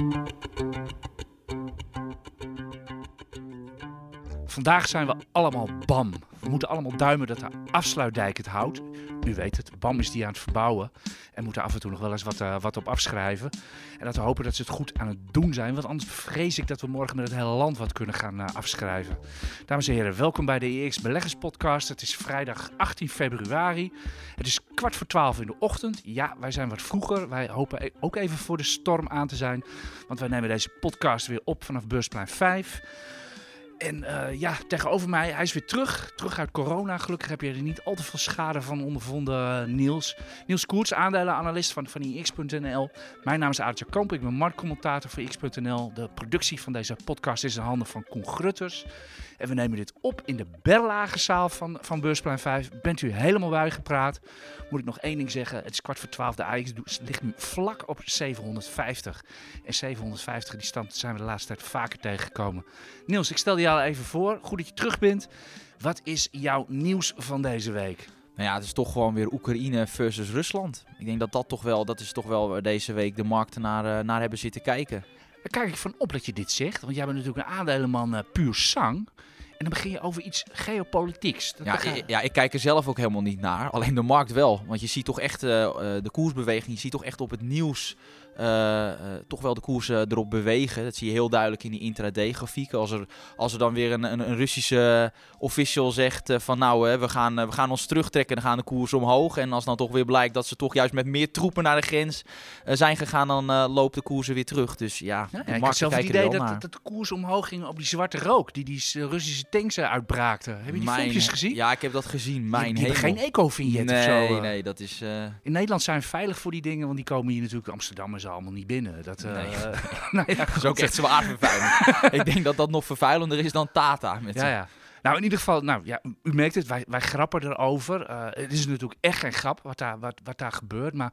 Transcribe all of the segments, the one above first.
Thank you. Vandaag zijn we allemaal BAM. We moeten allemaal duimen dat de afsluitdijk het houdt. U weet het, BAM is die aan het verbouwen. En moeten af en toe nog wel eens wat, uh, wat op afschrijven. En dat we hopen dat ze het goed aan het doen zijn. Want anders vrees ik dat we morgen met het hele land wat kunnen gaan uh, afschrijven. Dames en heren, welkom bij de EX Beleggers Podcast. Het is vrijdag 18 februari. Het is kwart voor twaalf in de ochtend. Ja, wij zijn wat vroeger. Wij hopen e- ook even voor de storm aan te zijn. Want wij nemen deze podcast weer op vanaf Beursplein 5. En uh, ja, tegenover mij, hij is weer terug. Terug uit corona. Gelukkig heb je er niet al te veel schade van ondervonden, Niels. Niels Koerts, aandelenanalist van, van ix.nl. Mijn naam is Aartje Kamp, ik ben marktcommentator voor ix.nl. De productie van deze podcast is in handen van Koen Grutters. En we nemen dit op in de Berlagezaal van, van Beursplein 5. Bent u helemaal bijgepraat? Moet ik nog één ding zeggen. Het is kwart voor twaalf. De Ajax ligt nu vlak op 750. En 750, die stand zijn we de laatste tijd vaker tegengekomen. Niels, ik stel je even voor. Goed dat je terug bent. Wat is jouw nieuws van deze week? Nou ja, het is toch gewoon weer Oekraïne versus Rusland. Ik denk dat dat toch wel, dat is toch wel deze week de markten naar, naar hebben zitten kijken. Daar kijk ik van op dat je dit zegt. Want jij bent natuurlijk een aandelenman uh, puur sang. En dan begin je over iets geopolitieks. Dat ja, ik, ja, ik kijk er zelf ook helemaal niet naar. Alleen de markt wel. Want je ziet toch echt uh, de koersbeweging. Je ziet toch echt op het nieuws toch wel de koersen erop bewegen. Dat zie je heel duidelijk in die intraday-grafieken. Als er, als er dan weer een, een, een Russische official zegt uh, van nou, we, gaan, we gaan ons terugtrekken, dan gaan de koersen omhoog. En als dan toch weer blijkt dat ze toch juist met meer troepen naar de grens zijn gegaan, dan loopt de koersen weer terug. Dus ja, ik had zelf het idee dat, dat, dat, de koers omhoog ging op die zwarte rook die die Russische tanks uitbraakten. Heb je die Mijn, filmpjes gezien? Ja, ik heb dat gezien. Mijn die, die geen eco-vignet nee, of zo. Nee, dat is... In Nederland zijn we veilig voor die dingen, want die komen hier natuurlijk Amsterdam en zo allemaal niet binnen. Dat, uh, nee. nou ja, dat is ook echt zwaar vervuilend. ik denk dat dat nog vervuilender is dan Tata. Met ja, ja. Nou, in ieder geval, nou, ja, u merkt het, wij, wij grappen erover. Uh, het is natuurlijk echt geen grap wat daar, wat, wat daar gebeurt. Maar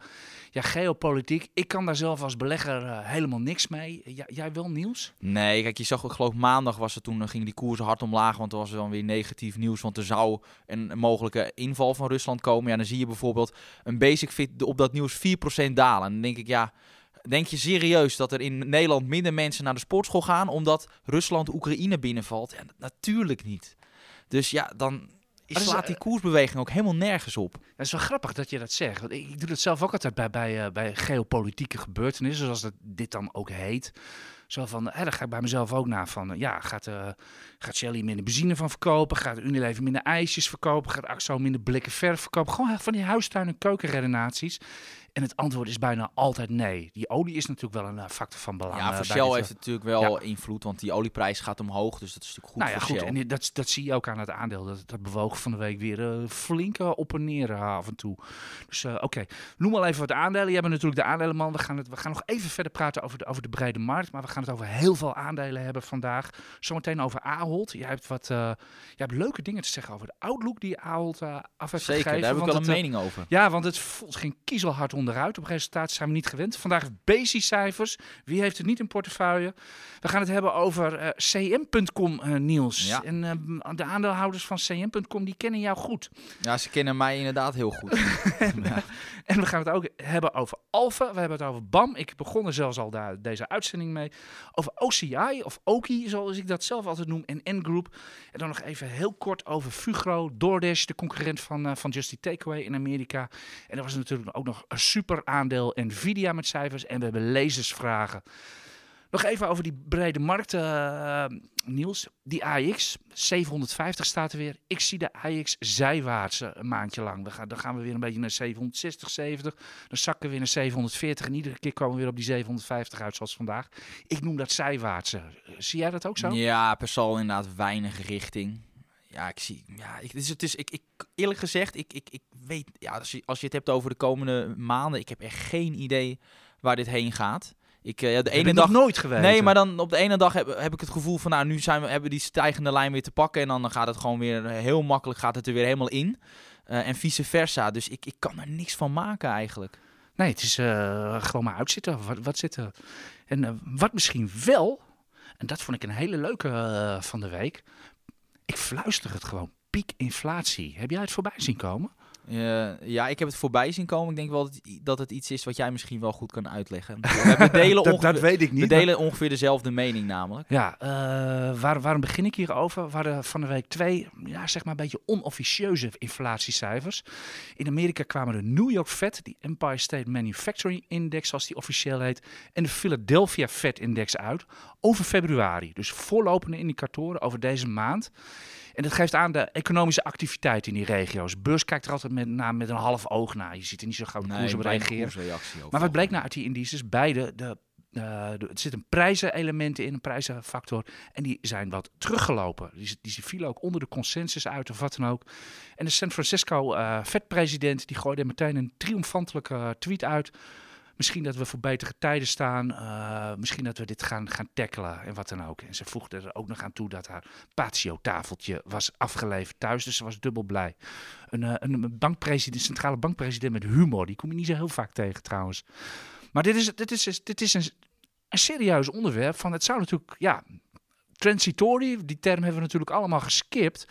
ja, geopolitiek, ik kan daar zelf als belegger uh, helemaal niks mee. Jij wel, Niels? Nee, kijk, je zag, ik geloof maandag was het toen, uh, ging die koersen hard omlaag. Want er was dan weer negatief nieuws. Want er zou een, een mogelijke inval van Rusland komen. Ja, dan zie je bijvoorbeeld een basic fit op dat nieuws 4% dalen. En dan denk ik, ja... Denk je serieus dat er in Nederland minder mensen naar de sportschool gaan omdat Rusland Oekraïne binnenvalt? Ja, natuurlijk niet. Dus ja, dan slaat die koersbeweging ook helemaal nergens op. Het is wel grappig dat je dat zegt. Want ik doe dat zelf ook altijd bij, bij, uh, bij geopolitieke gebeurtenissen, zoals dat dit dan ook heet. Zo van, hè, daar ga ik bij mezelf ook na van, ja, gaat, uh, gaat Shelly minder benzine van verkopen? Gaat Unilever minder ijsjes verkopen? Gaat Axo minder blikken verf verkopen? Gewoon van die huistuin- en keukenredenaties. En het antwoord is bijna altijd nee. Die olie is natuurlijk wel een uh, factor van belang. Ja, voor uh, Shell heeft het natuurlijk wel ja. invloed, want die olieprijs gaat omhoog. Dus dat is natuurlijk goed nou ja, voor goed. Shell. En dat, dat zie je ook aan het aandeel. Dat, dat bewoog van de week weer uh, flink op en neer af en toe. Dus oké, okay. noem al even wat aandelen. Jij bent natuurlijk de aandelenman. We gaan, het, we gaan nog even verder praten over de, over de brede markt. Maar we gaan het over heel veel aandelen hebben vandaag. Zometeen over Ahold. Jij hebt, wat, jij hebt leuke dingen te zeggen over de outlook die Ahold af heeft Zeker, gegeven. daar heb ik wel een mening over. Ja, want het ging kiezelhard onderuit. Op resultaat zijn we niet gewend. Vandaag BASIS-cijfers. Wie heeft het niet in portefeuille? We gaan het hebben over uh, cm.com, uh, Niels. Ja. En uh, de aandeelhouders van cm.com, die kennen jou goed. Ja, ze kennen mij inderdaad heel goed. en, ja. en, we gaan het ook hebben over Alpha. We hebben het over BAM. Ik begon er zelfs al daar, deze uitzending mee. Over OCI, of OKI, zoals ik dat zelf altijd noem. En N-Group. En dan nog even heel kort over Fugro, DoorDash, de concurrent van, van Just Eat Takeaway in Amerika. En er was natuurlijk ook nog een super aandeel Nvidia met cijfers en we hebben lezersvragen. Nog even over die brede markt, uh, Niels. Die AX, 750 staat er weer. Ik zie de AX zijwaarts een maandje lang. We gaan, dan gaan we weer een beetje naar 760, 70. Dan zakken we weer naar 740. En iedere keer komen we weer op die 750 uit, zoals vandaag. Ik noem dat zijwaarts. Zie jij dat ook zo? Ja, per inderdaad weinig richting. Ja, ik zie. Ja, ik, is, het is, ik, ik, eerlijk gezegd, ik, ik, ik weet. Ja, als je, als je het hebt over de komende maanden, ik heb echt geen idee waar dit heen gaat. Ik, uh, ja, de ene dag nooit geweest. Nee, maar dan op de ene dag heb, heb ik het gevoel van, nou, nu zijn we, hebben we die stijgende lijn weer te pakken. En dan gaat het gewoon weer heel makkelijk, gaat het er weer helemaal in. Uh, en vice versa. Dus ik, ik kan er niks van maken eigenlijk. Nee, het is uh, gewoon maar uitzitten. Wat, wat zit er? En wat misschien wel, en dat vond ik een hele leuke van de week. Ik fluister het gewoon. Piek inflatie. Heb jij het voorbij zien komen? Uh, ja, ik heb het voorbij zien komen. Ik denk wel dat, dat het iets is wat jij misschien wel goed kan uitleggen. We delen dat, dat, weet ik niet. We delen ongeveer dezelfde mening namelijk. Ja, uh, waar, waarom begin ik hierover? We hadden van de week twee, ja, zeg maar een beetje onofficieuze inflatiecijfers. In Amerika kwamen de New York Fed, die Empire State Manufacturing Index, zoals die officieel heet, en de Philadelphia Fed Index uit over februari. Dus voorlopende indicatoren over deze maand. En dat geeft aan de economische activiteit in die regio's. Beurs kijkt er altijd met, met een half oog naar. Je ziet er niet zo gauw de koers op reageren. Maar wat bleek nou uit die indices? Beide, de, uh, er zitten prijzenelementen in, een prijzenfactor. En die zijn wat teruggelopen. Die, die vielen ook onder de consensus uit of wat dan ook. En de San Francisco uh, Fed-president die gooide meteen een triomfantelijke tweet uit misschien dat we voor betere tijden staan. Uh, misschien dat we dit gaan, gaan tackelen en wat dan ook. En ze voegde er ook nog aan toe dat haar patio-tafeltje was afgeleverd thuis. Dus ze was dubbel blij. Een, uh, een bankpresident, centrale bankpresident met humor. Die kom je niet zo heel vaak tegen trouwens. Maar dit is, dit is, dit is een, een serieus onderwerp. Van het zou natuurlijk, ja, transitory, die term hebben we natuurlijk allemaal geskipt.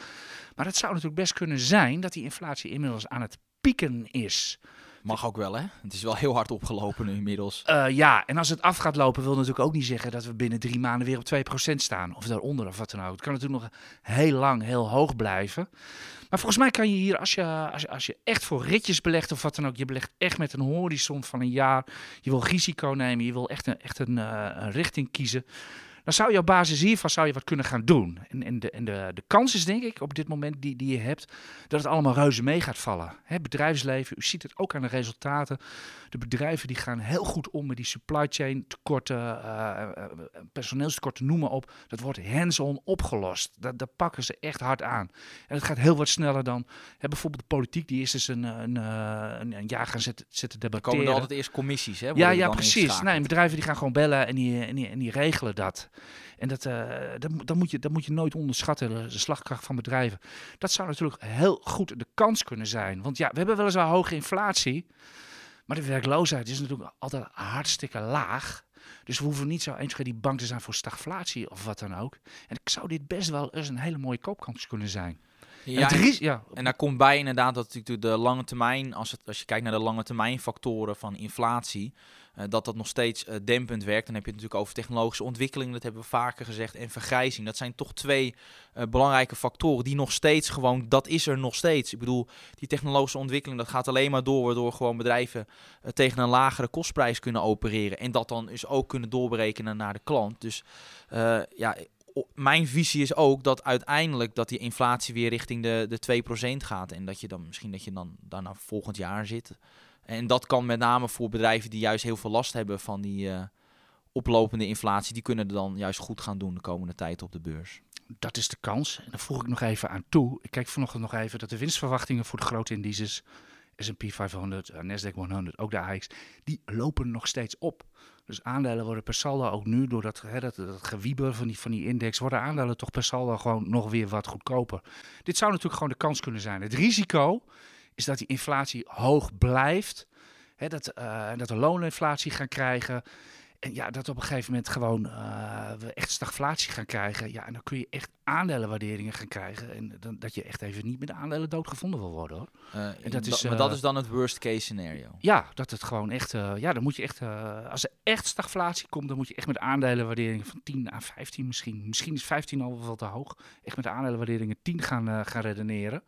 Maar het zou natuurlijk best kunnen zijn dat die inflatie inmiddels aan het pieken is. Mag ook wel, hè? Het is wel heel hard opgelopen nu inmiddels. Uh, ja, en als het af gaat lopen, wil natuurlijk ook niet zeggen dat we binnen drie maanden weer op 2% staan. Of daaronder of wat dan ook. Het kan natuurlijk nog heel lang heel hoog blijven. Maar volgens mij kan je hier, als je, als je, als je echt voor ritjes belegt of wat dan ook, je belegt echt met een horizon van een jaar. Je wil risico nemen, je wil echt een, echt een, uh, een richting kiezen dan zou je op basis hiervan zou je wat kunnen gaan doen. En, en, de, en de, de kans is denk ik op dit moment die, die je hebt, dat het allemaal reuze mee gaat vallen. Hè, bedrijfsleven, u ziet het ook aan de resultaten. De bedrijven die gaan heel goed om met die supply chain tekorten, uh, personeelstekorten, noem maar op. Dat wordt hands-on opgelost. Dat, dat pakken ze echt hard aan. En het gaat heel wat sneller dan hè, bijvoorbeeld de politiek, die is dus een, een, een, een jaar gaan zitten, zitten debatteren. Er komen er altijd eerst commissies, hè? Ja, ja, precies. Nee, bedrijven die gaan gewoon bellen en die, en die, en die regelen dat. En dat, uh, dat, dat, moet je, dat moet je nooit onderschatten, de slagkracht van bedrijven. Dat zou natuurlijk heel goed de kans kunnen zijn. Want ja, we hebben weliswaar hoge inflatie. Maar de werkloosheid is natuurlijk altijd hartstikke laag. Dus we hoeven niet zo eens die bang te zijn voor stagflatie of wat dan ook. En ik zou dit best wel eens een hele mooie koopkans kunnen zijn. Ja, en, ja. en daar komt bij inderdaad dat natuurlijk de lange termijn, als, het, als je kijkt naar de lange termijn factoren van inflatie, uh, dat dat nog steeds uh, dempend werkt. Dan heb je het natuurlijk over technologische ontwikkeling, dat hebben we vaker gezegd, en vergrijzing. Dat zijn toch twee uh, belangrijke factoren die nog steeds gewoon, dat is er nog steeds. Ik bedoel, die technologische ontwikkeling, dat gaat alleen maar door, waardoor gewoon bedrijven tegen een lagere kostprijs kunnen opereren. En dat dan dus ook kunnen doorberekenen naar de klant. Dus ja, mijn visie is ook dat uiteindelijk dat die inflatie weer richting de, de 2% gaat. En dat je dan misschien dat je dan daarna volgend jaar zit. En dat kan met name voor bedrijven die juist heel veel last hebben van die uh, oplopende inflatie. Die kunnen er dan juist goed gaan doen de komende tijd op de beurs. Dat is de kans. En daar voeg ik nog even aan toe. Ik kijk vanochtend nog even dat de winstverwachtingen voor de grote indices, S&P 500, uh, Nasdaq 100, ook de AX, die lopen nog steeds op. Dus aandelen worden per saldo ook nu, door dat, hè, dat, gewieber van die, van die index, worden aandelen toch per saldo gewoon nog weer wat goedkoper. Dit zou natuurlijk gewoon de kans kunnen zijn. Het risico is dat die inflatie hoog blijft. Hè, dat, uh, dat we looninflatie gaan krijgen. En ja, dat op een gegeven moment gewoon uh, we echt stagflatie gaan krijgen. Ja, en dan kun je echt aandelenwaarderingen gaan krijgen. En dan, dat je echt even niet met de aandelen doodgevonden wil worden hoor. Uh, en dat is, maar dat is dan het worst case scenario. Ja, dat het gewoon echt. ja, dan moet je echt. als er echt stagflatie komt, dan moet je echt met aandelenwaarderingen van 10 à 15 misschien. Misschien is 15 al wel te hoog. Echt met de aandelenwaarderingen 10 gaan, gaan redeneren.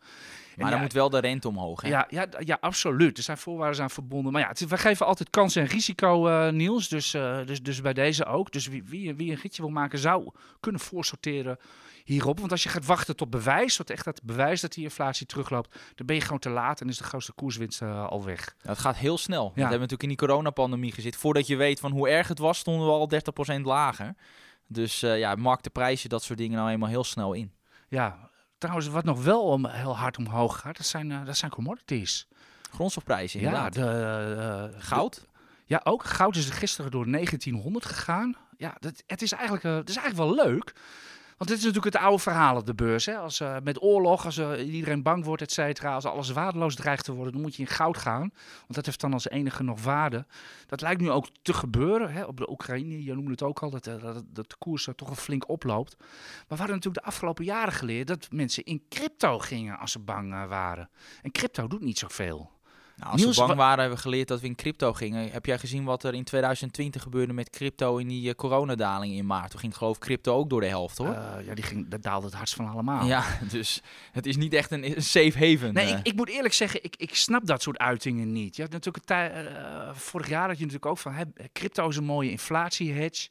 Maar dan moet wel de rente omhoog. Hè? Ja, ja, ja, absoluut. Er zijn voorwaarden aan verbonden. Maar ja, we geven altijd kans en risico, Niels. Dus, uh, dus, dus bij deze ook. Dus wie, wie, wie een ritje wil maken, zou kunnen voorsorteren hierop. Want als je gaat wachten tot bewijs, wat echt dat bewijs dat die inflatie terugloopt, dan ben je gewoon te laat en is de grootste koerswinst uh, al weg. Ja, het gaat heel snel. Ja. We hebben natuurlijk in die coronapandemie gezeten. Voordat je weet van hoe erg het was, stonden we al 30% lager. Dus uh, ja, markt de prijzen, dat soort dingen nou eenmaal heel snel in. Ja, Trouwens, wat nog wel om, heel hard omhoog gaat, dat zijn, dat zijn commodities. Grondstofprijzen, inderdaad. Ja, de, uh, goud? Ja, ook. Goud is er gisteren door 1900 gegaan. Ja, dat, het, is eigenlijk, uh, het is eigenlijk wel leuk. Want dit is natuurlijk het oude verhaal op de beurs. Hè? Als, uh, met oorlog, als uh, iedereen bang wordt, et cetera, als alles waardeloos dreigt te worden, dan moet je in goud gaan. Want dat heeft dan als enige nog waarde. Dat lijkt nu ook te gebeuren hè? op de Oekraïne. Je noemde het ook al, dat, dat, dat de koers er toch een flink oploopt. Maar we hadden natuurlijk de afgelopen jaren geleerd dat mensen in crypto gingen als ze bang waren. En crypto doet niet zoveel. Nou, als Niels, we bang waren, hebben we geleerd dat we in crypto gingen. Heb jij gezien wat er in 2020 gebeurde met crypto in die uh, coronadaling in maart? Toen ging geloof ik crypto ook door de helft, hoor. Uh, ja, die ging, dat daalde het hardst van allemaal. Ja, dus het is niet echt een, een safe haven. Nee, uh. ik, ik, moet eerlijk zeggen, ik, ik snap dat soort uitingen niet. Je had natuurlijk een vorig jaar had je natuurlijk ook van, hè, crypto is een mooie inflatie-hedge.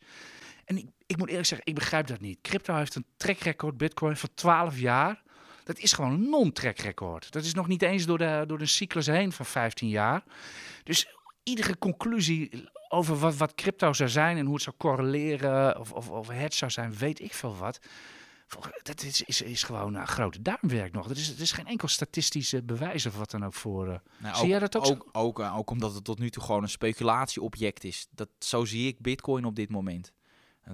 En ik, ik moet eerlijk zeggen, ik begrijp dat niet. Crypto heeft een trackrecord, bitcoin, van 12 jaar. Dat is gewoon een non-track record. Dat is nog niet eens door de, door de cyclus heen van 15 jaar. Dus iedere conclusie over wat, wat crypto zou zijn en hoe het zou correleren of, of, of het zou zijn, weet ik veel wat. Dat is, is, is gewoon een grote duimwerk nog. Er is, er is geen enkel statistische bewijs of wat dan ook voor. Uh, nou, zie ook, jij dat ook? Ook, ook, uh, ook omdat het tot nu toe gewoon een speculatieobject is. Dat, zo zie ik Bitcoin op dit moment.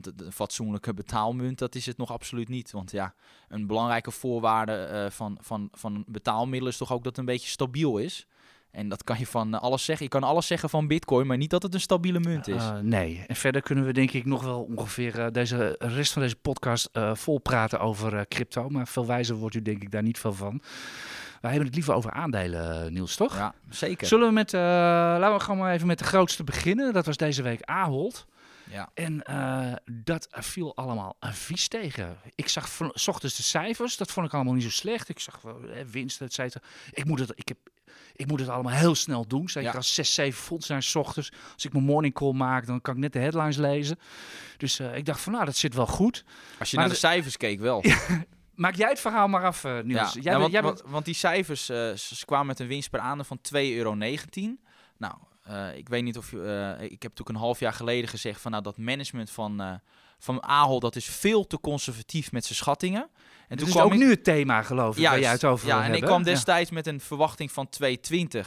Een fatsoenlijke betaalmunt, dat is het nog absoluut niet. Want ja, een belangrijke voorwaarde uh, van, van, van betaalmiddelen is toch ook dat het een beetje stabiel is. En dat kan je van alles zeggen. Je kan alles zeggen van Bitcoin, maar niet dat het een stabiele munt is. Uh, nee. En verder kunnen we denk ik nog wel ongeveer uh, deze rest van deze podcast uh, vol praten over crypto. Maar veel wijzer wordt u denk ik daar niet veel van. Wij hebben het liever over aandelen, Niels, toch? Ja, zeker. Zullen we met, laten we gewoon maar even met de grootste beginnen. Dat was deze week Ahold. Ja. En uh, dat viel allemaal vies tegen. Ik zag van, s ochtends de cijfers, dat vond ik allemaal niet zo slecht. Ik zag eh, winst, et cetera. Ik moet het, ik heb, ik moet het allemaal heel snel doen. Zeker ja. als 6, 7 fonds zijn s ochtends. Als ik mijn morning call maak, dan kan ik net de headlines lezen. Dus uh, ik dacht van, nou, dat zit wel goed. Als je maar naar de cijfers keek, wel. Maak jij het verhaal maar af, uh, Niels. Ja, jij nou, want, jij want, want, die cijfers, uh, ze kwamen met een winst per aandeel van 2,19 euro. Nou, uh, ik weet niet of je. Uh, ik heb natuurlijk een half jaar geleden gezegd van nou dat management van, uh, van Ahold dat is veel te conservatief met zijn schattingen. En toen is ook ik, nu het thema geloof ik juist, waar je het over Ja, en hebben. ik kwam destijds ja. met een verwachting van 2,20.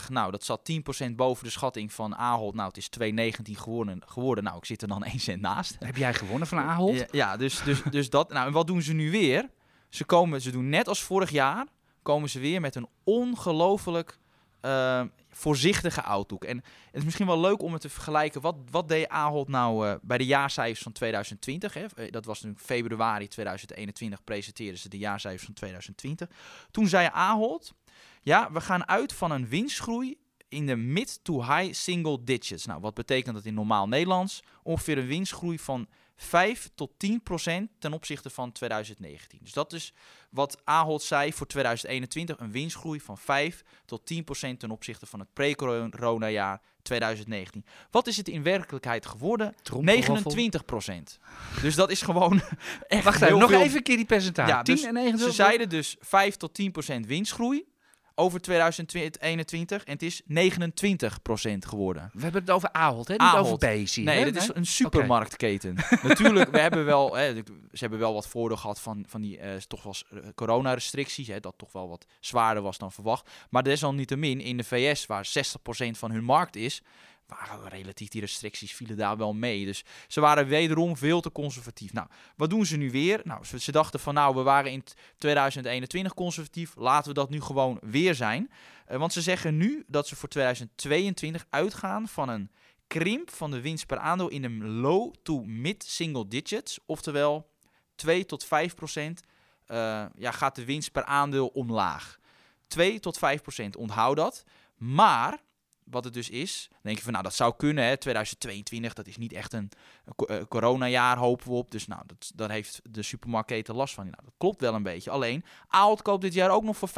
Nou, dat zat 10% boven de schatting van Ahold. Nou, het is 2,19 geworden, geworden. Nou, ik zit er dan 1 cent naast. Heb jij gewonnen van Ahold? Ja, ja dus, dus, dus dat. Nou, en wat doen ze nu weer? Ze, komen, ze doen net als vorig jaar, komen ze weer met een ongelooflijk uh, voorzichtige outlook. En het is misschien wel leuk om het te vergelijken. Wat, wat deed Ahold nou uh, bij de jaarcijfers van 2020? Hè? Dat was nu februari 2021 presenteerden ze de jaarcijfers van 2020. Toen zei Ahold, ja, we gaan uit van een winstgroei in de mid to high single digits. Nou, wat betekent dat in normaal Nederlands? Ongeveer een winstgroei van 5 tot 10 procent ten opzichte van 2019. Dus dat is wat Ahold zei voor 2021, een winstgroei van 5 tot 10 procent ten opzichte van het pre-corona jaar 2019. Wat is het in werkelijkheid geworden? 29 procent. Dus dat is gewoon echt Wacht even, nog veel... even een keer die percentage. Ja, 10 dus en 29. Ze zeiden dus 5 tot 10 procent winstgroei over 2021 en het is 29% geworden. We hebben het over Ahold, hè? niet Ahold. over Bezi. Nee, dit is een supermarktketen. Natuurlijk, we hebben wel, hè, ze hebben wel wat voordeel gehad van, van die uh, toch wel coronarestricties, hè, dat toch wel wat zwaarder was dan verwacht. Maar desalniettemin in de VS, waar 60% van hun markt is, waren relatief die restricties vielen daar wel mee. Dus ze waren wederom veel te conservatief. Nou, wat doen ze nu weer? Nou, ze, dachten van nou, we waren in 2021 conservatief. Laten we dat nu gewoon weer zijn. Uh, want ze zeggen nu dat ze voor 2022 uitgaan van een krimp van de winst per aandeel in een low to mid single digits. Oftewel 2 tot 5 procent uh, ja, gaat de winst per aandeel omlaag. 2 tot 5 procent, onthoud dat. Maar wat het dus is. Dan denk je van, nou, dat zou kunnen, hè. 2022, dat is niet echt een uh, coronajaar, hopen we op. Dus nou, dat, daar heeft de supermarktketen last van. Nou, dat klopt wel een beetje. Alleen, Ahold koopt dit jaar ook nog voor 5%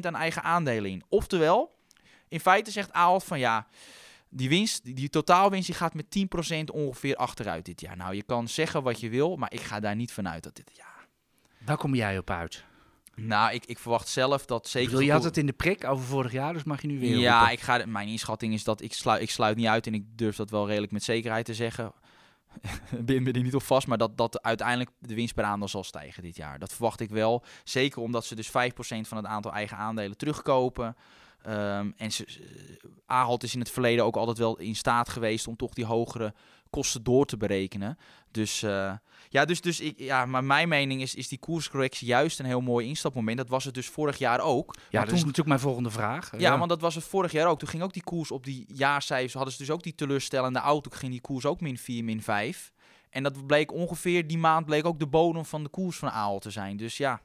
aan eigen aandelen in. Oftewel, in feite zegt Ahold van, ja, die winst, die, die totaalwinst, die gaat met 10% ongeveer achteruit dit jaar. Nou, je kan zeggen wat je wil, maar ik ga daar niet vanuit dat dit jaar... Waar kom jij op uit? Nou, ik, ik verwacht zelf dat zeker... Bedoel, je had het in de prik over vorig jaar, dus mag je nu weer Ja, ik ga, mijn inschatting is dat ik sluit, ik sluit niet uit en ik durf dat wel redelijk met zekerheid te zeggen. ben er niet op vast, maar dat, dat uiteindelijk de winst per aandeel zal stijgen dit jaar. Dat verwacht ik wel. Zeker omdat ze dus 5% van het aantal eigen aandelen terugkopen. Ehm, en ze, ze- Ahold is in het verleden ook altijd wel in staat geweest om toch die hogere kosten door te berekenen. Dus eh, ja, dus, dus ik, ja, maar mijn mening is, is die koerscorrectie juist een heel mooi instapmoment. Dat was het dus vorig jaar ook. Ja, Maar dat is toen- natuurlijk mijn volgende vraag. ja, want dat was het vorig jaar ook. Toen ging ook die koers op die jaarcijfers. Hadden ze dus ook die teleurstellende auto. Toen ging die koers ook min 4, min 5. En dat bleek ongeveer, die maand bleek ook de bodem van de koers van Aal te zijn. Dus ja.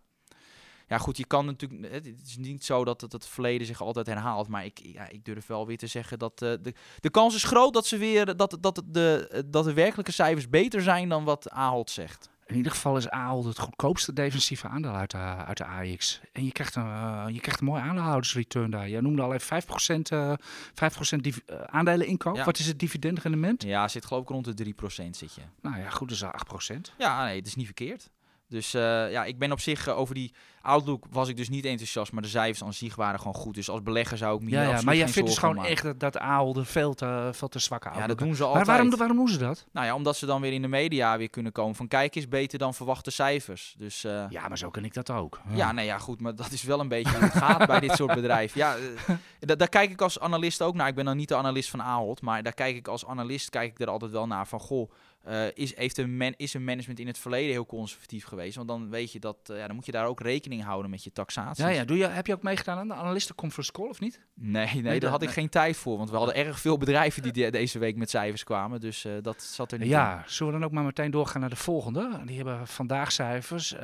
Ja, goed, je kan natuurlijk. Het is niet zo dat het, het verleden zich altijd herhaalt. Maar ik, ja, ik durf wel weer te zeggen dat. eh, de, de kans is groot dat ze weer. Dat, dat, de, dat de werkelijke cijfers beter zijn dan wat Ahold zegt. In ieder geval is Ahold het goedkoopste defensieve aandeel uit de, uit de AX. En je krijgt een, eh, je krijgt een mooie aandeelhoudersreturn daar. Je noemde al even 5%, eh 5% div- eh, aandelen inkoop. Ja. Wat is het dividendrendement? Ja, zit geloof ik rond de 3% zit je. Nou ja, goed, al 8%. Ja, nee, het is niet verkeerd. Dus eh, ja, ik ben op zich eh, over die outlook was ik dus niet enthousiast, maar de cijfers aan zich waren gewoon goed. Dus als belegger zou ik me hier Ja, ja, maar jij vindt dus gewoon echt dat, dat Ahold een veel te, veel te zwakke maken. Ja, outlook dat doen ze Maar altijd. waarom, waarom doen ze dat? Nou ja, omdat ze dan weer in de media weer kunnen komen van kijk eens beter dan verwachte cijfers. Dus eh, Ja, maar zo ken ik dat ook. ja, nee, ja, goed, maar dat is wel een beetje hoe het gaat bij dit soort bedrijven. Ja, eh, da- daar kijk ik als analist ook naar. Ik ben dan niet de analist van Ahold, maar daar kijk ik als analist kijk ik er altijd wel naar van goh, eh, is, heeft een man, is een management in het verleden heel conservatief geweest? Want dan weet je dat, ja, dan moet je daar ook rekening houden met je taxatie. Ja, ja. Doe je, heb je ook meegedaan aan de analistenconference call of niet? Nee, nee, Nee, daar had ik nee. geen tijd voor. Want we hadden erg veel bedrijven die de- deze week met cijfers kwamen. Dus eh, dat zat er niet in. Ja, zullen we dan ook maar meteen doorgaan naar de volgende? Die hebben vandaag cijfers.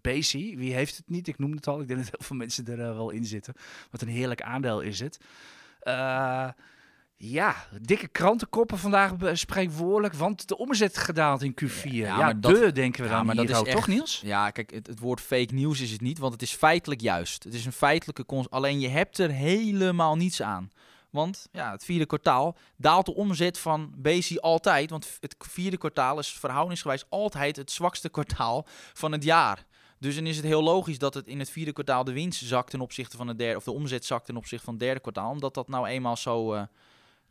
Bezi, wie heeft het niet? Ik noemde het al. Ik denk dat heel veel mensen er eh, wel in zitten. Wat een heerlijk aandeel is het. Eh, ja, dikke krantenkoppen vandaag spreekwoordelijk, want de omzet gedaald in Q4. Ja, Ja, maar dat- de denken we ja, dan maar dat is ook, toch Niels? Ja, kijk, het, het woord fake news is het niet, want het is feitelijk juist. Het is een feitelijke cons. Alleen je hebt er helemaal niets aan. Want ja, het vierde kwartaal daalt de omzet van Bezi altijd. Want het vierde kwartaal is verhoudingsgewijs altijd het zwakste kwartaal van het jaar. Dus dan is het heel logisch dat het in het vierde kwartaal de winst zakt ten opzichte van het derde, of de omzet zakt ten opzichte van het derde kwartaal. Omdat dat nou eenmaal zo, eh,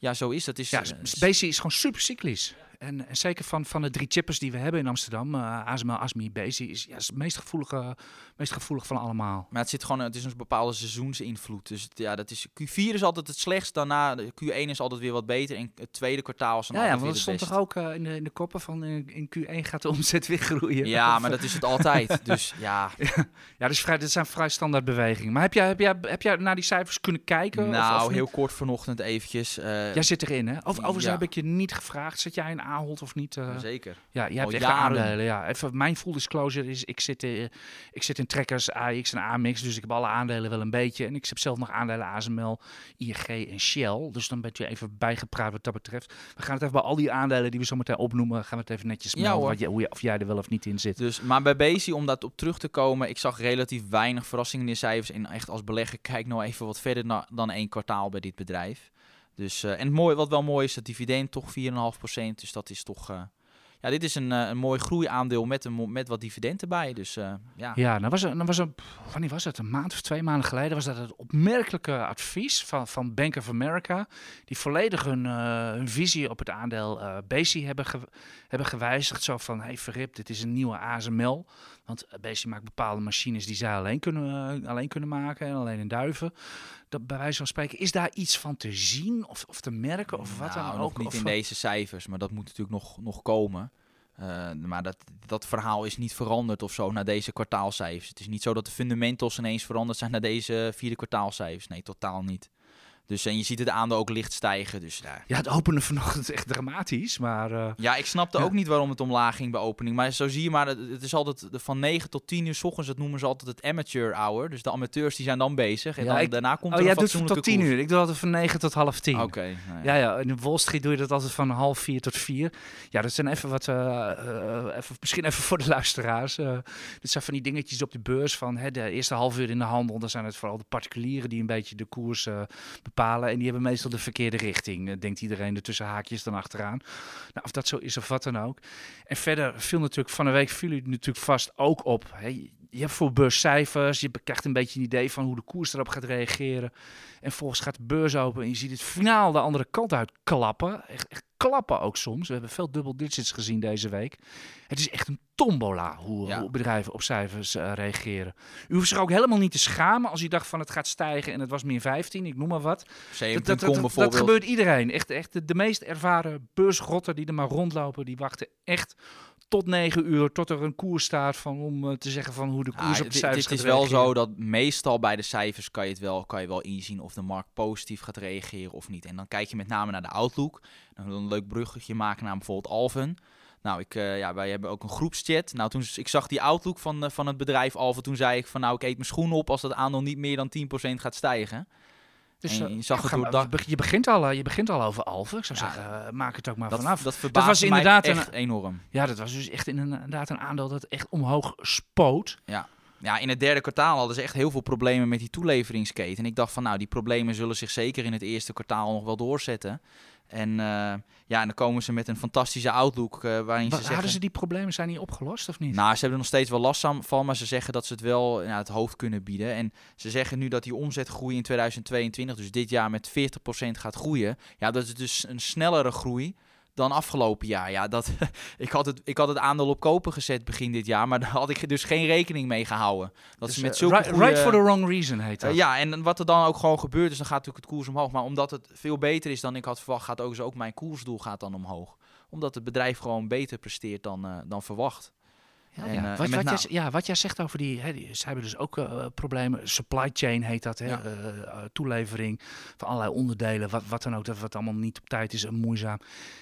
ja, zo is. Dat is Ja, eh, is gewoon super cyclisch. En, en zeker van, van de drie chippers die we hebben in Amsterdam, eh ASML, ASMI, Bezi, is, ja, is het meest gevoelige, meest gevoelig van allemaal. Maar het zit gewoon, het is een bepaalde seizoensinvloed. Dus het- ja, dat is, Q4 is altijd het slechtst, daarna de Q1 is altijd weer wat beter en het tweede kwartaal is dan Ja, ja, want er weer stond toch ook eh, in, de, in de koppen van eh, in Q1 gaat de omzet weer groeien. Ja, maar dat is het altijd. Dus ja, Ja, dus vrij, dat zijn vrij standaard bewegingen. Maar heb jij, heb, jij, heb jij naar die cijfers kunnen kijken? nou, of heel kort vanochtend eventjes. Jij zit erin, hè? Of, overigens heb ik je niet gevraagd. Zit jij in Ahold of niet? eh? Zeker. ja, jij hebt al echt jaren. aandelen. Ja. Even, mijn full disclosure is, ik zit, eh, ik zit in Trekkers, AX en Amix. Dus ik heb alle aandelen wel een beetje. En ik heb zelf nog aandelen ASML, ING en Shell. Dus dan ben je even bijgepraat wat dat betreft. We gaan het even bij al die aandelen die we zo meteen opnoemen, gaan we het even netjes Ja, melden. wat je, hoe je, of jij er wel of niet in zit. Dus, maar bij Bezi, om dat op terug te komen, ik zag relatief weinig verrassingen in de cijfers. En echt als belegger, kijk nou even wat verder na- dan één kwartaal bij dit bedrijf. Dus, eh, en het wat wel mooi is, het dividend toch 4,5%. Dus dat is toch... eh, ja, dit is een, eh, een mooi groeiaandeel met, een, met wat dividend erbij. Dus ja. Ja, nou was nou was pff, wanneer was het? Een maand of twee maanden geleden was dat het opmerkelijke advies van, van Bank of America. Die volledig hun, hun visie op het aandeel eh Bezi hebben, hebben gewijzigd. Zo van, hey verrip, dit is een nieuwe ASML. Want Bezi maakt bepaalde machines die zij alleen kunnen, eh, alleen kunnen maken en alleen in duiven. Dat, bij wijze van spreken, is daar iets van te zien of, of te merken of wat Nou, dan nog ook? niet Of, in deze cijfers, maar dat moet natuurlijk nog, nog komen. Eh, maar dat, dat verhaal is niet veranderd of zo naar deze kwartaalcijfers. Het is niet zo dat de fundamentals ineens veranderd zijn naar deze vierde kwartaalcijfers. Nee, totaal niet. Dus en je ziet het aandeel ook licht stijgen. Dus ja. Ja, het openen vanochtend is echt dramatisch, maar... eh, Ja, ik snapte Ja. ook niet waarom het omlaag ging bij opening. Maar zo zie je maar, het, is altijd de- van 9 tot 10 uur s ochtends, dat noemen ze altijd het amateur hour. Dus de amateurs die zijn dan bezig. En Ja, dan, ik- daarna komt oh, er jij een doet het tot fatsoenlijke tien koers. uur. Ik doe altijd van negen tot half tien. Oké. nou Ja, ja, in Wall Street doe je dat altijd van half vier tot vier. Ja, dat zijn even wat, eh, eh, even, misschien even voor de luisteraars. dit zijn van die dingetjes op de beurs van hè, de eerste half uur in de handel. Dan zijn het vooral de particulieren die een beetje de koers eh, En die hebben meestal de verkeerde richting, eh, denkt iedereen er tussen haakjes dan achteraan. Nou, of dat zo is of wat dan ook. En verder viel natuurlijk van de week viel u natuurlijk vast ook op. Je hebt voor beurscijfers, je krijgt een beetje een idee van hoe de koers erop gaat reageren. En volgens gaat de beurs open en je ziet het finaal de andere kant uit klappen. Echt klappen ook soms. We hebben veel double digits gezien deze week. Het is echt een tombola hoe, Ja. hoe bedrijven op cijfers eh, reageren. U hoeft zich ook helemaal niet te schamen als u dacht van het gaat stijgen en het was meer 15, ik noem maar wat. Dat, dat, dat, dat gebeurt iedereen. Echt, echt de, de meest ervaren beursgrotten die er maar rondlopen, die wachten echt tot 9 uur, tot er een koers staat van, om eh, te zeggen van hoe de koers op de cijfers dit is wel reageren. zo dat meestal bij de cijfers kan je, het wel, kan je wel inzien of de markt positief gaat reageren of niet. En dan kijk je met name naar de outlook. Dan wil een leuk bruggetje maken naar bijvoorbeeld Alphen. Nou, ik, eh, ja, wij hebben ook een groepschat. Nou, toen ik zag die outlook van, eh, van het bedrijf Alphen, toen zei ik van nou, ik eet mijn schoenen op als dat aandeel niet meer dan 10% gaat stijgen. Dus, En eh, je zag ja, het door dak- Je begint al, eh, je begint al over Alphen. Ik zou Ja. zeggen, eh, maak het ook maar Dat, vanaf. dat verbaasde was mij inderdaad een- echt enorm. Ja, dat was dus echt in een- inderdaad een aandeel dat echt omhoog spoot. Ja, in het derde kwartaal hadden ze echt heel veel problemen met die toeleveringsketen. En ik dacht van, nou, die problemen zullen zich zeker in het eerste kwartaal nog wel doorzetten. En eh, ja, en dan komen ze met een fantastische outlook eh, waarin Wa- ze zeggen... Hadden ze die problemen zijn niet opgelost of niet? Nou, ze hebben er nog steeds wel last van, maar ze zeggen dat ze het wel ja, het hoofd kunnen bieden. En ze zeggen nu dat die omzetgroei in 2022, dus dit jaar met 40% gaat groeien. Ja, dat is dus een snellere groei dan afgelopen jaar. Ja, dat, ik, had het, ik had het aandeel op kopen gezet begin dit jaar, maar daar had ik dus geen rekening mee gehouden. Dat Dus, ze met eh, zulke right, goede... right for the wrong reason heet Eh, dat. ja, en wat er dan ook gewoon gebeurt is, dan gaat natuurlijk het koers omhoog. Maar omdat het veel beter is dan ik had verwacht, gaat ook, ook mijn koersdoel gaat dan omhoog. Omdat het bedrijf gewoon beter presteert dan, eh, dan verwacht. Ja, En, ja. eh, wat, jij, ja, wat jij zegt over die, hè, die ze hebben dus ook eh, problemen. Supply chain heet dat, hè? Ja. eh, eh, toelevering van allerlei onderdelen, wat, wat dan ook, dat wat allemaal niet op tijd is en moeizaam.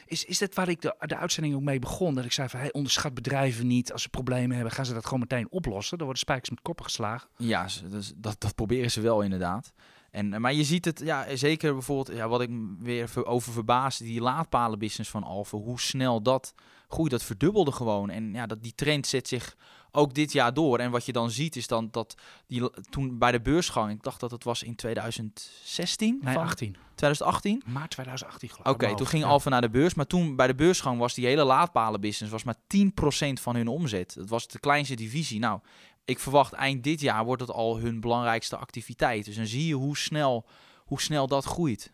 Is, is dit waar ik de, de uitzending ook mee begon? Dat ik zei van, hey, onderschat bedrijven niet. Als ze problemen hebben, gaan ze dat gewoon meteen oplossen. Dan worden spijkers met koppen geslagen. Ja, dus dat, dat proberen ze wel inderdaad. En, eh, maar je ziet het, ja, zeker bijvoorbeeld, ja, wat ik weer ver- over verbaas, die laadpalenbusiness van Alphen, hoe snel dat groeit, dat verdubbelde gewoon. En ja, dat, die trend zet zich ook dit jaar door. En wat je dan ziet is dan dat die, toen bij de beursgang, ik dacht dat het was in 2016, Nee, van 18. 2018. Maart 2018 geloof Oké, ik. mijn toen ging Ja. Alphen naar de beurs, maar toen bij de beursgang was die hele laadpalenbusiness was maar 10% van hun omzet. Dat was de kleinste divisie. Nou, ik verwacht eind dit jaar wordt het al hun belangrijkste activiteit. Dus dan zie je hoe snel, hoe snel dat groeit.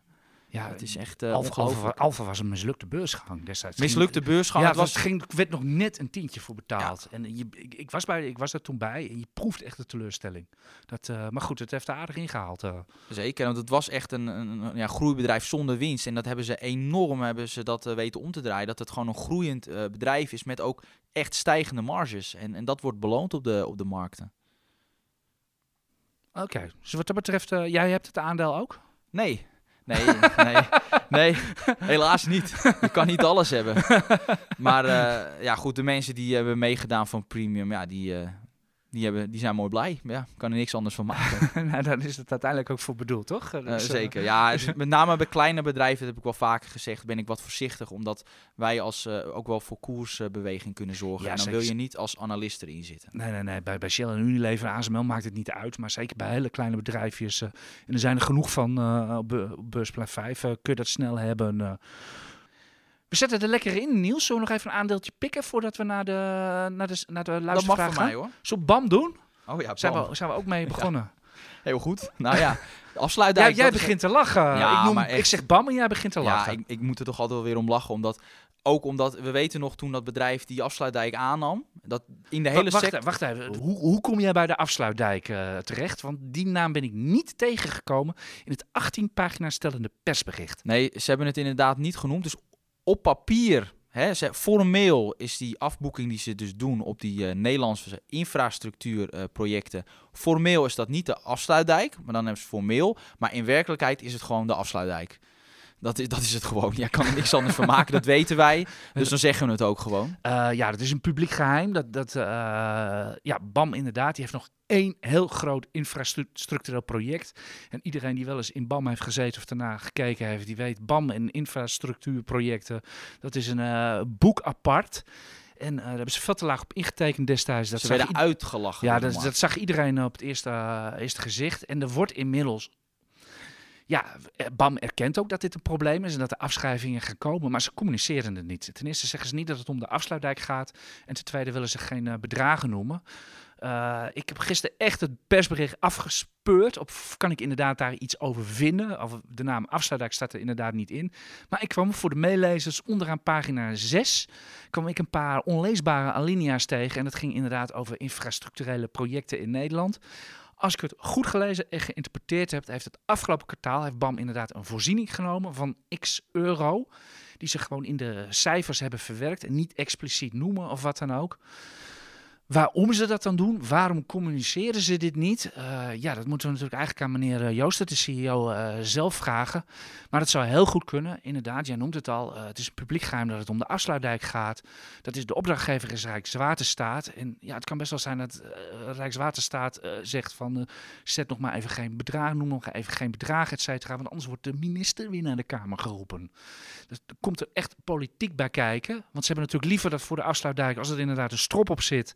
Ja, het is echt uh, ongelooflijk. Alpha was een mislukte beursgang destijds. Mislukte beursgang. Ja, het was, ging, werd nog net een tientje voor betaald. En je, ik, ik, was bij, ik was er toen bij en je proeft echt de teleurstelling. Dat, eh, maar goed, het heeft er aardig ingehaald. eh. Zeker, want het was echt een, een, een ja, groeibedrijf zonder winst. En dat hebben ze enorm hebben ze dat, eh, weten om te draaien. Dat het gewoon een groeiend eh, bedrijf is met ook echt stijgende marges. En, en dat wordt beloond op de, op de markten. Oké, dus wat dat betreft, jij hebt het aandeel ook? Nee. Nee, nee, nee, helaas niet. Je kan niet alles hebben. Maar eh, ja, goed, de mensen die hebben meegedaan van Premium, ja, die, eh, die, hebben, die zijn mooi blij. Ja, kan er niks anders van maken. nou, daar is het uiteindelijk ook voor bedoeld, toch? Eh, Dus, eh, zeker, ja. met name bij kleine bedrijven, dat heb ik wel vaker gezegd, ben ik wat voorzichtig. Omdat wij als, eh, ook wel voor koersbeweging kunnen zorgen. Ja, en dan zeker. wil je niet als analist erin zitten. Nee, nee, nee. Bij, bij Shell en Unilever en ASML maakt het niet uit. Maar zeker bij hele kleine bedrijfjes. en er zijn er genoeg van op, be- op beursplein 5. eh, kun je dat snel hebben. We zetten er lekker in, Niels. Zullen we nog even een aandeeltje pikken voordat we naar de, naar de, naar de Dat mag luistervraag van gaan? mij hoor. Zullen we BAM doen? Oh ja, Zijn Paul. we, zijn we ook mee begonnen? heel goed. Nou ja, Ja, afsluitdijk. jij dat is- begint te lachen. Ja, ik, noem, echt. ik zeg BAM en jij begint te Ja, lachen. ik, ik moet er toch altijd wel weer om lachen. Omdat, ook omdat we weten nog toen dat bedrijf die afsluitdijk aannam. Dat in de hele sector. wacht even. Hoe, hoe kom jij bij de afsluitdijk eh, terecht? Want die naam ben ik niet tegengekomen in het 18 pagina stellende persbericht. Nee, ze hebben het inderdaad niet genoemd. Dus op papier, hè, formeel is die afboeking die ze dus doen op die eh, Nederlandse infrastructuurprojecten. formeel is dat niet de afsluitdijk, maar dan hebben ze formeel. Maar in werkelijkheid is het gewoon de afsluitdijk. Dat is, dat is het gewoon. Jij kan er niks anders van maken, dat weten wij. Dus dan zeggen we het ook gewoon. Eh, ja, dat is een publiek geheim. Dat, dat, eh, ja, BAM inderdaad, die heeft nog één heel groot infrastructureel project. En iedereen die wel eens in BAM heeft gezeten of daarna gekeken heeft, die weet BAM en infrastructuurprojecten, dat is een eh, boek apart. En daar hebben ze veel te laag op ingetekend destijds. Dat ze werden uitgelachen. ja, dat, dat zag iedereen op het eerste, eerste gezicht. En er wordt inmiddels ja, eh, BAM erkent ook dat dit een probleem is en dat er afschrijvingen gaan komen, maar ze communiceren het niet. Ten eerste zeggen ze niet dat het om de afsluitdijk gaat en ten tweede willen ze geen uh, bedragen noemen. Uh, ik heb gisteren echt het persbericht afgespeurd. Of kan ik inderdaad daar iets over vinden? Of de naam afsluitdijk staat er inderdaad niet in. Maar ik kwam voor de meelezers onderaan pagina 6 kwam ik een paar onleesbare alinea's tegen. En dat ging inderdaad over infrastructurele projecten in Nederland. Als ik het goed gelezen en geïnterpreteerd heb, heeft het afgelopen kwartaal heeft BAM inderdaad een voorziening genomen van x euro. Die ze gewoon in de cijfers hebben verwerkt en niet expliciet noemen of wat dan ook. Waarom ze dat dan doen? Waarom communiceren ze dit niet? Uh, ja, dat moeten we natuurlijk eigenlijk aan meneer eh, Joost, de CEO, eh, zelf vragen. Maar dat zou heel goed kunnen. Inderdaad, jij noemt het al. het is een publiek geheim dat het om de afsluitdijk gaat. Dat is de opdrachtgever is Rijkswaterstaat. En ja, het kan best wel zijn dat Rijkswaterstaat zegt van zet nog maar even geen bedrag, noem nog even geen bedrag, et cetera. Want anders wordt de minister weer naar de Kamer geroepen. Dus er komt er echt politiek bij kijken. Want ze hebben natuurlijk liever dat voor de afsluitdijk, als er inderdaad een strop op zit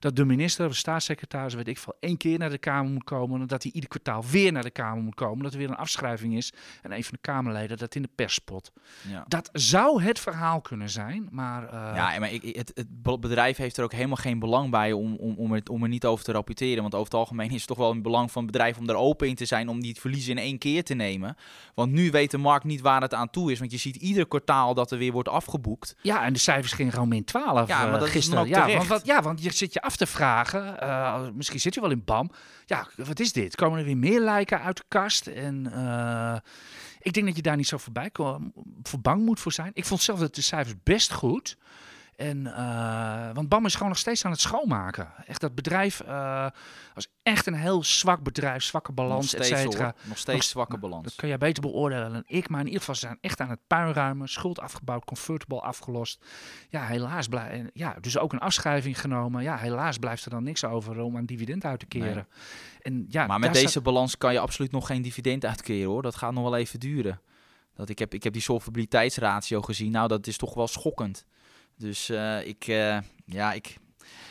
dat de minister of de staatssecretaris, weet ik veel, één keer naar de Kamer moet komen. En dat hij ieder kwartaal weer naar de Kamer moet komen. Dat er weer een afschrijving is. En een van de Kamerleden dat in de pers spot. Ja. Dat zou het verhaal kunnen zijn. Maar, uh... Ja, maar ik, het, het, bedrijf heeft er ook helemaal geen belang bij om, om, om, het, om er niet over te rapporteren. Want over het algemeen is het toch wel een belang van het bedrijf om er open in te zijn. Om die verliezen in één keer te nemen. Want nu weet de markt niet waar het aan toe is. Want je ziet ieder kwartaal dat er weer wordt afgeboekt. Ja, en de cijfers gingen gewoon min 12 ja, maar dat gisteren. Is ja, want, ja, want je zit je af te vragen. Uh, misschien zit je wel in BAM. Ja, wat is dit? Komen er weer meer lijken uit de kast? En uh, ik denk dat je daar niet zo voorbij voor bang moet voor zijn. Ik vond zelf dat de cijfers best goed. En, uh, want BAM is gewoon nog steeds aan het schoonmaken. Echt dat bedrijf uh, was echt een heel zwak bedrijf, zwakke balans, et cetera. Nog steeds zwakke balans. Dat kun jij beter beoordelen dan ik. Maar in ieder geval, ze zijn echt aan het puinruimen. Schuld afgebouwd, convertible afgelost. Ja, helaas blijft... Ja, dus ook een afschrijving genomen. Ja, helaas blijft er dan niks over om aan dividend uit te keren. En, ja, maar met deze balans kan je absoluut nog geen dividend uitkeren hoor. Dat gaat nog wel even duren. Dat ik, heb, ik heb die solvabiliteitsratio gezien. Nou, dat is toch wel schokkend. Dus uh, ik, uh, ja, ik...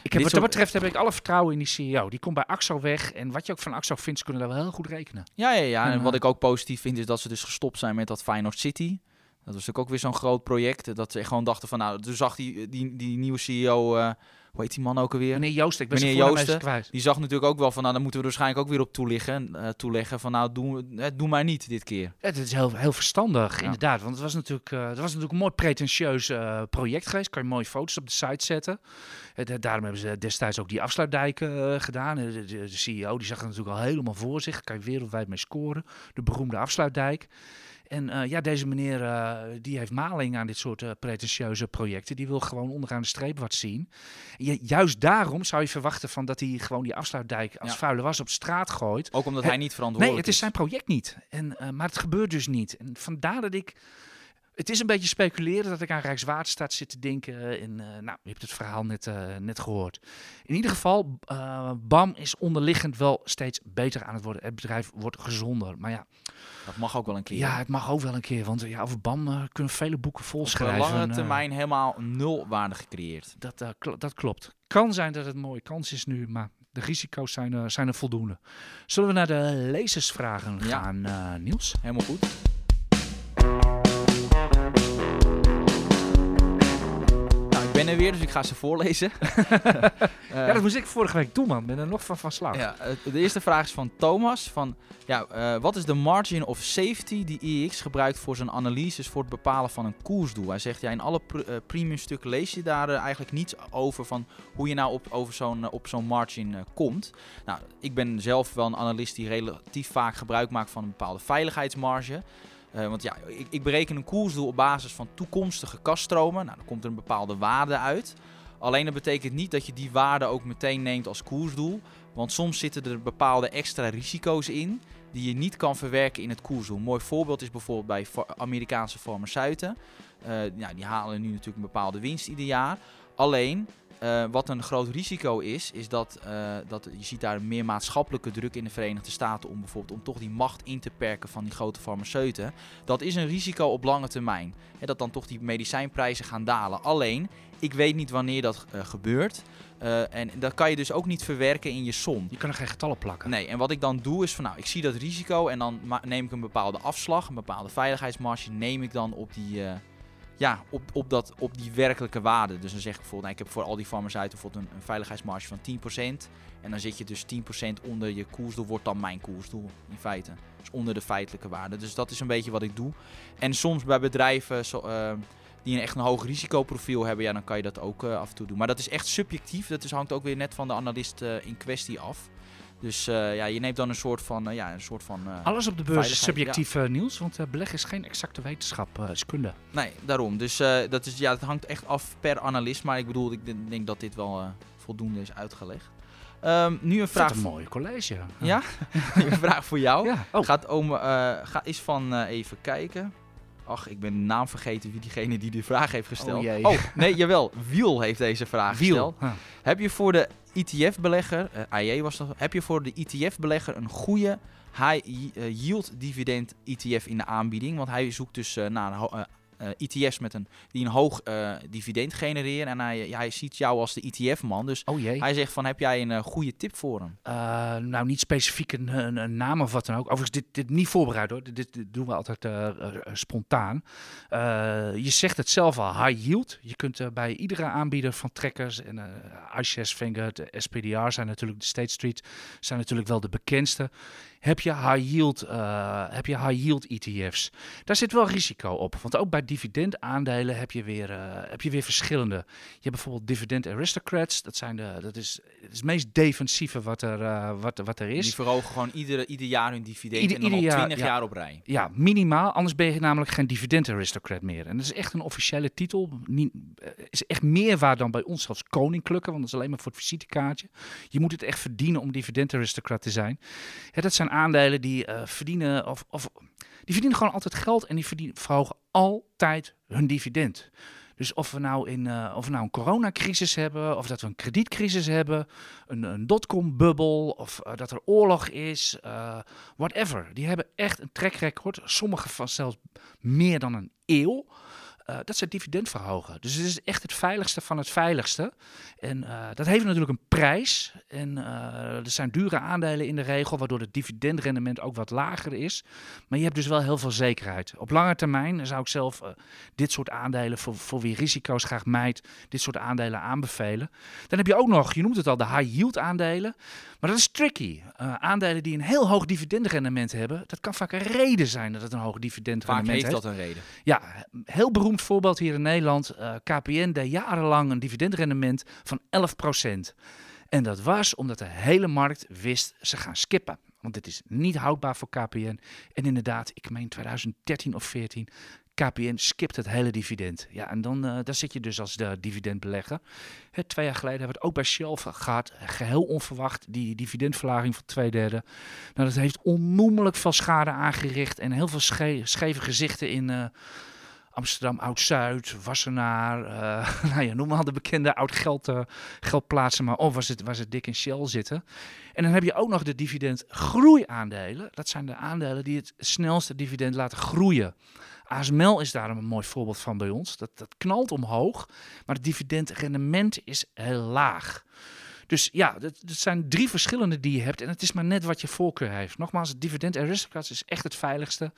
ik heb, wat dat betreft heb ik alle vertrouwen in die CEO. Die komt bij AXO weg. En wat je ook van AXO vindt, ze kunnen daar wel heel goed rekenen. Ja, ja, ja. En, en wat ik ook positief vind, is dat ze dus gestopt zijn met dat Feyenoord City. Dat was natuurlijk ook weer zo'n groot project. Dat ze gewoon dachten van, nou, toen zag die, die, die nieuwe CEO... Hoe heet die man ook alweer? Meneer Joost, ik ben Meneer Joosten, kwijt. Die zag natuurlijk ook wel van, nou, dan moeten we waarschijnlijk ook weer op toeleggen. Uh, toeleggen van, nou, doe, uh, doe maar niet dit keer. Het is heel, heel verstandig, inderdaad. Want het was natuurlijk, uh, het was natuurlijk een mooi pretentieus project geweest. Kan je mooie foto's op de site zetten. daarom hebben ze destijds ook die afsluitdijken gedaan. De, de, de, CEO, die zag het natuurlijk al helemaal voor zich. Kan je wereldwijd mee scoren. De beroemde afsluitdijk. En uh, ja, deze meneer uh, die heeft maling aan dit soort uh, pretentieuze projecten. Die wil gewoon onderaan de streep wat zien. Je, juist daarom zou je verwachten van dat hij gewoon die afsluitdijk als ja. vuile was op straat gooit. Ook omdat hij niet verantwoordelijk is. Nee, het is zijn project niet. En, maar het gebeurt dus niet. En vandaar dat ik het is een beetje speculeren dat ik aan Rijkswaterstaat zit te denken. En, uh, nou, je hebt het verhaal net, uh, net gehoord. In ieder geval, uh, BAM is onderliggend wel steeds beter aan het worden. Het bedrijf wordt gezonder. Maar ja. Dat mag ook wel een keer. Ja, het mag ook wel een keer. Want ja, over BAM kunnen vele boeken vol schrijven. Op lange termijn helemaal nul waarde gecreëerd. Dat, kl dat klopt. Kan zijn dat het een mooie kans is nu, maar de risico's zijn, zijn er voldoende. Zullen we naar de lezersvragen gaan, Niels? Helemaal goed. Ben er weer, dus ik ga ze voorlezen. ja, dat moest ik vorige week doen, man. ben er nog van van slag. Ja, de eerste vraag is van Thomas. Van, ja, uh, wat is de margin of safety die IEX gebruikt voor zijn analyses voor het bepalen van een koersdoel? Hij zegt, ja, in alle pr uh, premium stukken lees je daar uh, eigenlijk niets over van hoe je nou op, over zo'n op zo'n margin komt. Nou, ik ben zelf wel een analist die relatief vaak gebruik maakt van een bepaalde veiligheidsmarge. Uh, want ja, ik, ik, bereken een koersdoel op basis van toekomstige kaststromen. Nou, dan komt er een bepaalde waarde uit. Alleen dat betekent niet dat je die waarde ook meteen neemt als koersdoel. Want soms zitten er bepaalde extra risico's in die je niet kan verwerken in het koersdoel. Een mooi voorbeeld is bijvoorbeeld bij Amerikaanse farmaceuten. Uh, ja, die halen nu natuurlijk een bepaalde winst ieder jaar. Alleen uh, wat een groot risico is, is dat, uh, dat je ziet daar meer maatschappelijke druk in de Verenigde Staten om bijvoorbeeld om toch die macht in te perken van die grote farmaceuten. Dat is een risico op lange termijn. Hè, dat dan toch die medicijnprijzen gaan dalen. Alleen ik weet niet wanneer dat eh, gebeurt. Eh, en dat kan je dus ook niet verwerken in je som. Je kan er geen getallen plakken. Nee, en wat ik dan doe is van nou, ik zie dat risico en dan neem ik een bepaalde afslag, een bepaalde veiligheidsmarge, neem ik dan op die, eh, ja, op, op, dat, op die werkelijke waarde. Dus dan zeg ik bijvoorbeeld, nou, ik heb voor al die farmaceuten bijvoorbeeld een, een veiligheidsmarge van 10%. En dan zit je dus 10% onder je koersdoel, wordt dan mijn koersdoel in feite. Dus onder de feitelijke waarde. Dus dat is een beetje wat ik doe. En soms bij bedrijven zo, eh, die een echt een hoog risicoprofiel hebben, ja, dan kan je dat ook eh, af en toe doen. Maar dat is echt subjectief. Dat is, hangt ook weer net van de analist eh, in kwestie af. Dus eh, ja, je neemt dan een soort van, eh, ja, een soort van. eh, Alles op de beurs is subjectief nieuws, want beleggen is geen exacte wetenschap, is kunde. Nee, daarom. Dus dat, is, ja, het hangt echt af per analist. Maar ik bedoel, ik denk- dat dit wel voldoende is uitgelegd. Ehm, nu een Vraag. vraag, een mooi college. Ja? een vraag voor jou. Ja. Oh, Gaat om, ga, is van, even kijken. Ach, ik ben de naam vergeten wie diegene die die vraag heeft gesteld. Oh, jee. nee, jawel. Wiel heeft deze vraag wiel. gesteld. Heb je voor de ETF-belegger, eh AJ was dat, heb je voor de ETF-belegger een goede high yi- yield dividend ETF in de aanbieding? Want hij zoekt dus eh, naar een eh, ETF's met een, die een hoog eh, dividend genereren. En hij, hij ziet jou als de ETF-man. Dus Oh jee. hij zegt van, heb jij een eh, goede tip voor hem? Eh, nou, niet specifiek een, een, een naam of wat dan ook. Overigens, dit, dit niet voorbereid hoor. Dit, dit, dit doen we altijd eh, eh, eh, spontaan. Eh, je zegt het zelf al, high yield. Je kunt eh, bij iedere aanbieder van trekkers en eh iShares, Vanguard, eh, SPDR zijn natuurlijk, de State Street zijn natuurlijk wel de bekendste. Heb je high yield, eh, heb je high yield ETF's? Daar zit wel risico op. Want ook bij dividendaandelen heb je weer, eh, heb je weer verschillende. Je hebt bijvoorbeeld dividend aristocrats. Dat, zijn de, dat is het, is het meest defensieve wat er, eh, wat, wat er Die is. verhogen gewoon ieder, ieder jaar hun dividend Ieder- en dan ieder al jaar, 20 ja. jaar op rij. Ja, minimaal. Anders ben je namelijk geen dividend aristocrat meer. En dat is echt een officiële titel. Niet, is echt meer waard dan bij ons als koninklijke. Want dat is alleen maar voor het visitekaartje. Je moet het echt verdienen om dividend aristocrat te zijn. Ja, dat zijn aandelen die eh, verdienen... Of, of, die verdienen gewoon altijd geld. En die verdienen, verhogen altijd hun dividend. Dus of we nou, in, eh, of we nou een coronacrisis hebben, of dat we een kredietcrisis hebben, een, een dotcom-bubbel, of eh, dat er oorlog is, whatever. Die hebben echt een track record, sommige van zelfs meer dan een eeuw. Eh, dat ze dividend verhogen. Dus het is echt het veiligste van het veiligste. En eh, dat heeft natuurlijk een prijs. En eh, er zijn dure aandelen in de regel, waardoor het dividendrendement ook wat lager is. Maar je hebt dus wel heel veel zekerheid. Op lange termijn zou ik zelf dit soort aandelen, voor, voor wie risico's graag mijt, dit soort aandelen aanbevelen. Dan heb je ook nog, je noemt het al, de high yield aandelen. Maar dat is tricky. Aandelen die een heel hoog dividendrendement hebben, dat kan vaak een reden zijn dat het een hoog Vaak dividendrendement heeft heeft. dat een reden. Ja, heel beroemd voorbeeld hier in Nederland. Eh, KPN deed jarenlang een dividendrendement van 11%. En dat was omdat de hele markt wist ze gaan skippen. Want dit is niet houdbaar voor KPN. En inderdaad, ik meen 2013 of 14, KPN skipt het hele dividend. Ja, en dan, eh, daar zit je dus als de dividendbelegger. Hè, twee jaar geleden hebben we het ook bij Shell gehad. Geheel onverwacht, die dividendverlaging van twee derde. Nou, dat heeft onnoemelijk veel schade aangericht. En heel veel sche- scheve gezichten in... eh, Amsterdam Oud-Zuid, Wassenaar, eh nou ja, noem maar de bekende oud-geld eh, geldplaatsen, maar of was het, was het dik in Shell zitten. En dan heb je ook nog de dividendgroeiaandelen. Dat zijn de aandelen die het snelste dividend laten groeien. ASML is daar een mooi voorbeeld van bij ons. Dat, dat knalt omhoog, maar het dividendrendement is heel laag. Dus ja, dat, dat zijn drie verschillende die je hebt. En het is maar net wat je voorkeur heeft. Nogmaals, dividend aristocrats is echt het veiligste.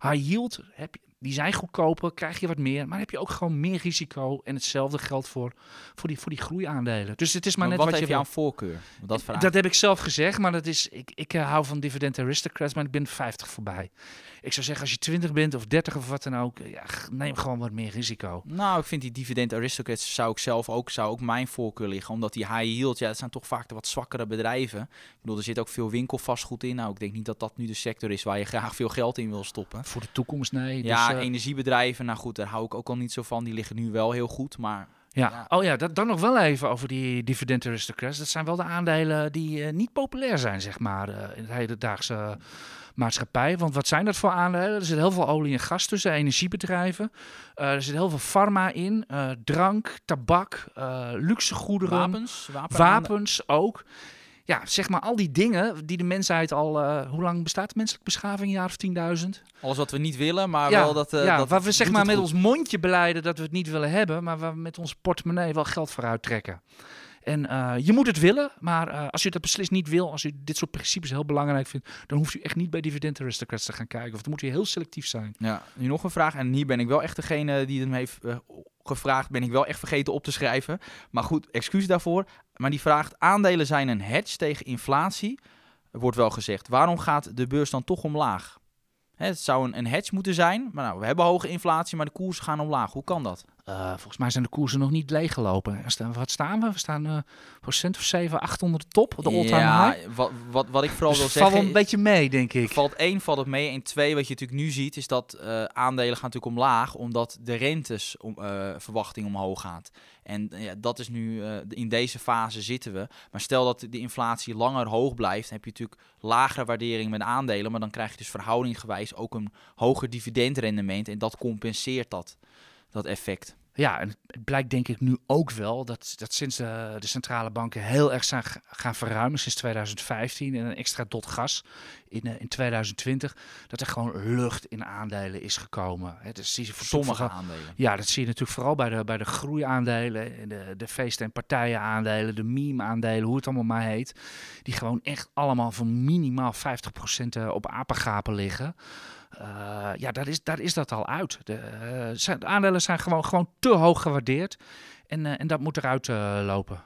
High yield, heb je, die zijn goedkoper, krijg je wat meer. Maar heb je ook gewoon meer risico. En hetzelfde geldt voor, voor, die, voor die groeiaandelen. Dus het is maar, Maar net wat wat je jou wil. een voorkeur? Dat vraag Dat heb ik zelf gezegd, maar dat is, ik, ik eh, hou van dividend aristocrats, maar ik ben 50 voorbij. Ik zou zeggen, als je 20 bent of 30 of wat dan ook, ja, g- neem gewoon wat meer risico. Nou, ik vind die dividend aristocrats zou ik zelf ook, zou ook mijn voorkeur liggen. Omdat die high yield, ja, dat zijn toch vaak de wat zwakkere bedrijven. Ik bedoel, er zit ook veel winkelvastgoed in. Nou, ik denk niet dat dat nu de sector is waar je graag veel geld in wil stoppen. Voor de toekomst, nee. ja, dus, energiebedrijven, nou goed, daar hou ik ook al niet zo van. Die liggen nu wel heel goed, maar Ja. Ja. Oh ja, dat, dan nog wel even over die dividend aristocrats. Dat zijn wel de aandelen die eh, niet populair zijn, zeg maar, eh, in het hedendaagse maatschappij. Want wat zijn dat voor aandelen? Er zit heel veel olie en gas tussen, energiebedrijven. Eh, er zit heel veel pharma in, drank, tabak, luxe goederen, wapens, wapen wapens ook. Ja, zeg maar al die dingen die de mensheid al... eh, hoe lang bestaat de menselijke beschaving? Een jaar of 10.000? Alles wat we niet willen, maar ja, wel dat... eh, ja, dat waar we zeg maar met goed. ons mondje beleiden dat we het niet willen hebben, maar waar we met onze portemonnee wel geld voor uittrekken. En eh, je moet het willen, maar eh, als u dat beslist niet wil, als u dit soort principes heel belangrijk vindt, dan hoeft u echt niet bij dividend aristocrats te gaan kijken. Of dan moet u heel selectief zijn. Ja, nu nog een vraag. En hier ben ik wel echt degene die hem heeft eh, gevraagd. Ben ik wel echt vergeten op te schrijven. Maar goed, excuus daarvoor. Maar die vraagt: aandelen zijn een hedge tegen inflatie. Wordt wel gezegd. Waarom gaat de beurs dan toch omlaag? Hè, het zou een, een hedge moeten zijn. Maar nou, we hebben hoge inflatie, maar de koersen gaan omlaag. Hoe kan dat? Eh, volgens mij zijn de koersen nog niet leeggelopen. Er staan, wat staan we? We staan eh procent of 7, 8 onder de top, de all-time ja, high. wat, wat, wat ik vooral Dus wil het valt zeggen. wel een beetje mee, denk ik. Valt één, valt het mee. En twee, wat je natuurlijk nu ziet, is dat eh, aandelen gaan natuurlijk omlaag, omdat de rentes om, verwachting omhoog gaat. En ja, dat is nu, in deze fase zitten we. Maar stel dat de inflatie langer hoog blijft, dan heb je natuurlijk lagere waardering met aandelen, maar dan krijg je dus verhoudinggewijs ook een hoger dividendrendement en dat compenseert dat, dat effect. Ja, en het blijkt denk ik nu ook wel dat, dat sinds de, de centrale banken heel erg zijn gaan verruimen sinds 2015 en een extra dot gas in, eh, in 2020, dat er gewoon lucht in aandelen is gekomen. Hè, dus zie je voor Sommige aandelen. Ja, dat zie je natuurlijk vooral bij de, bij de groeiaandelen, en de, de feesten- en partijenaandelen, de meme-aandelen, hoe het allemaal maar heet. Die gewoon echt allemaal voor minimaal 50% eh, op apengapen liggen. Eh, ja, daar is, daar is dat al uit. De, eh, zijn, de aandelen zijn gewoon, gewoon te hoog gewaardeerd. En, eh, en dat moet eruit lopen.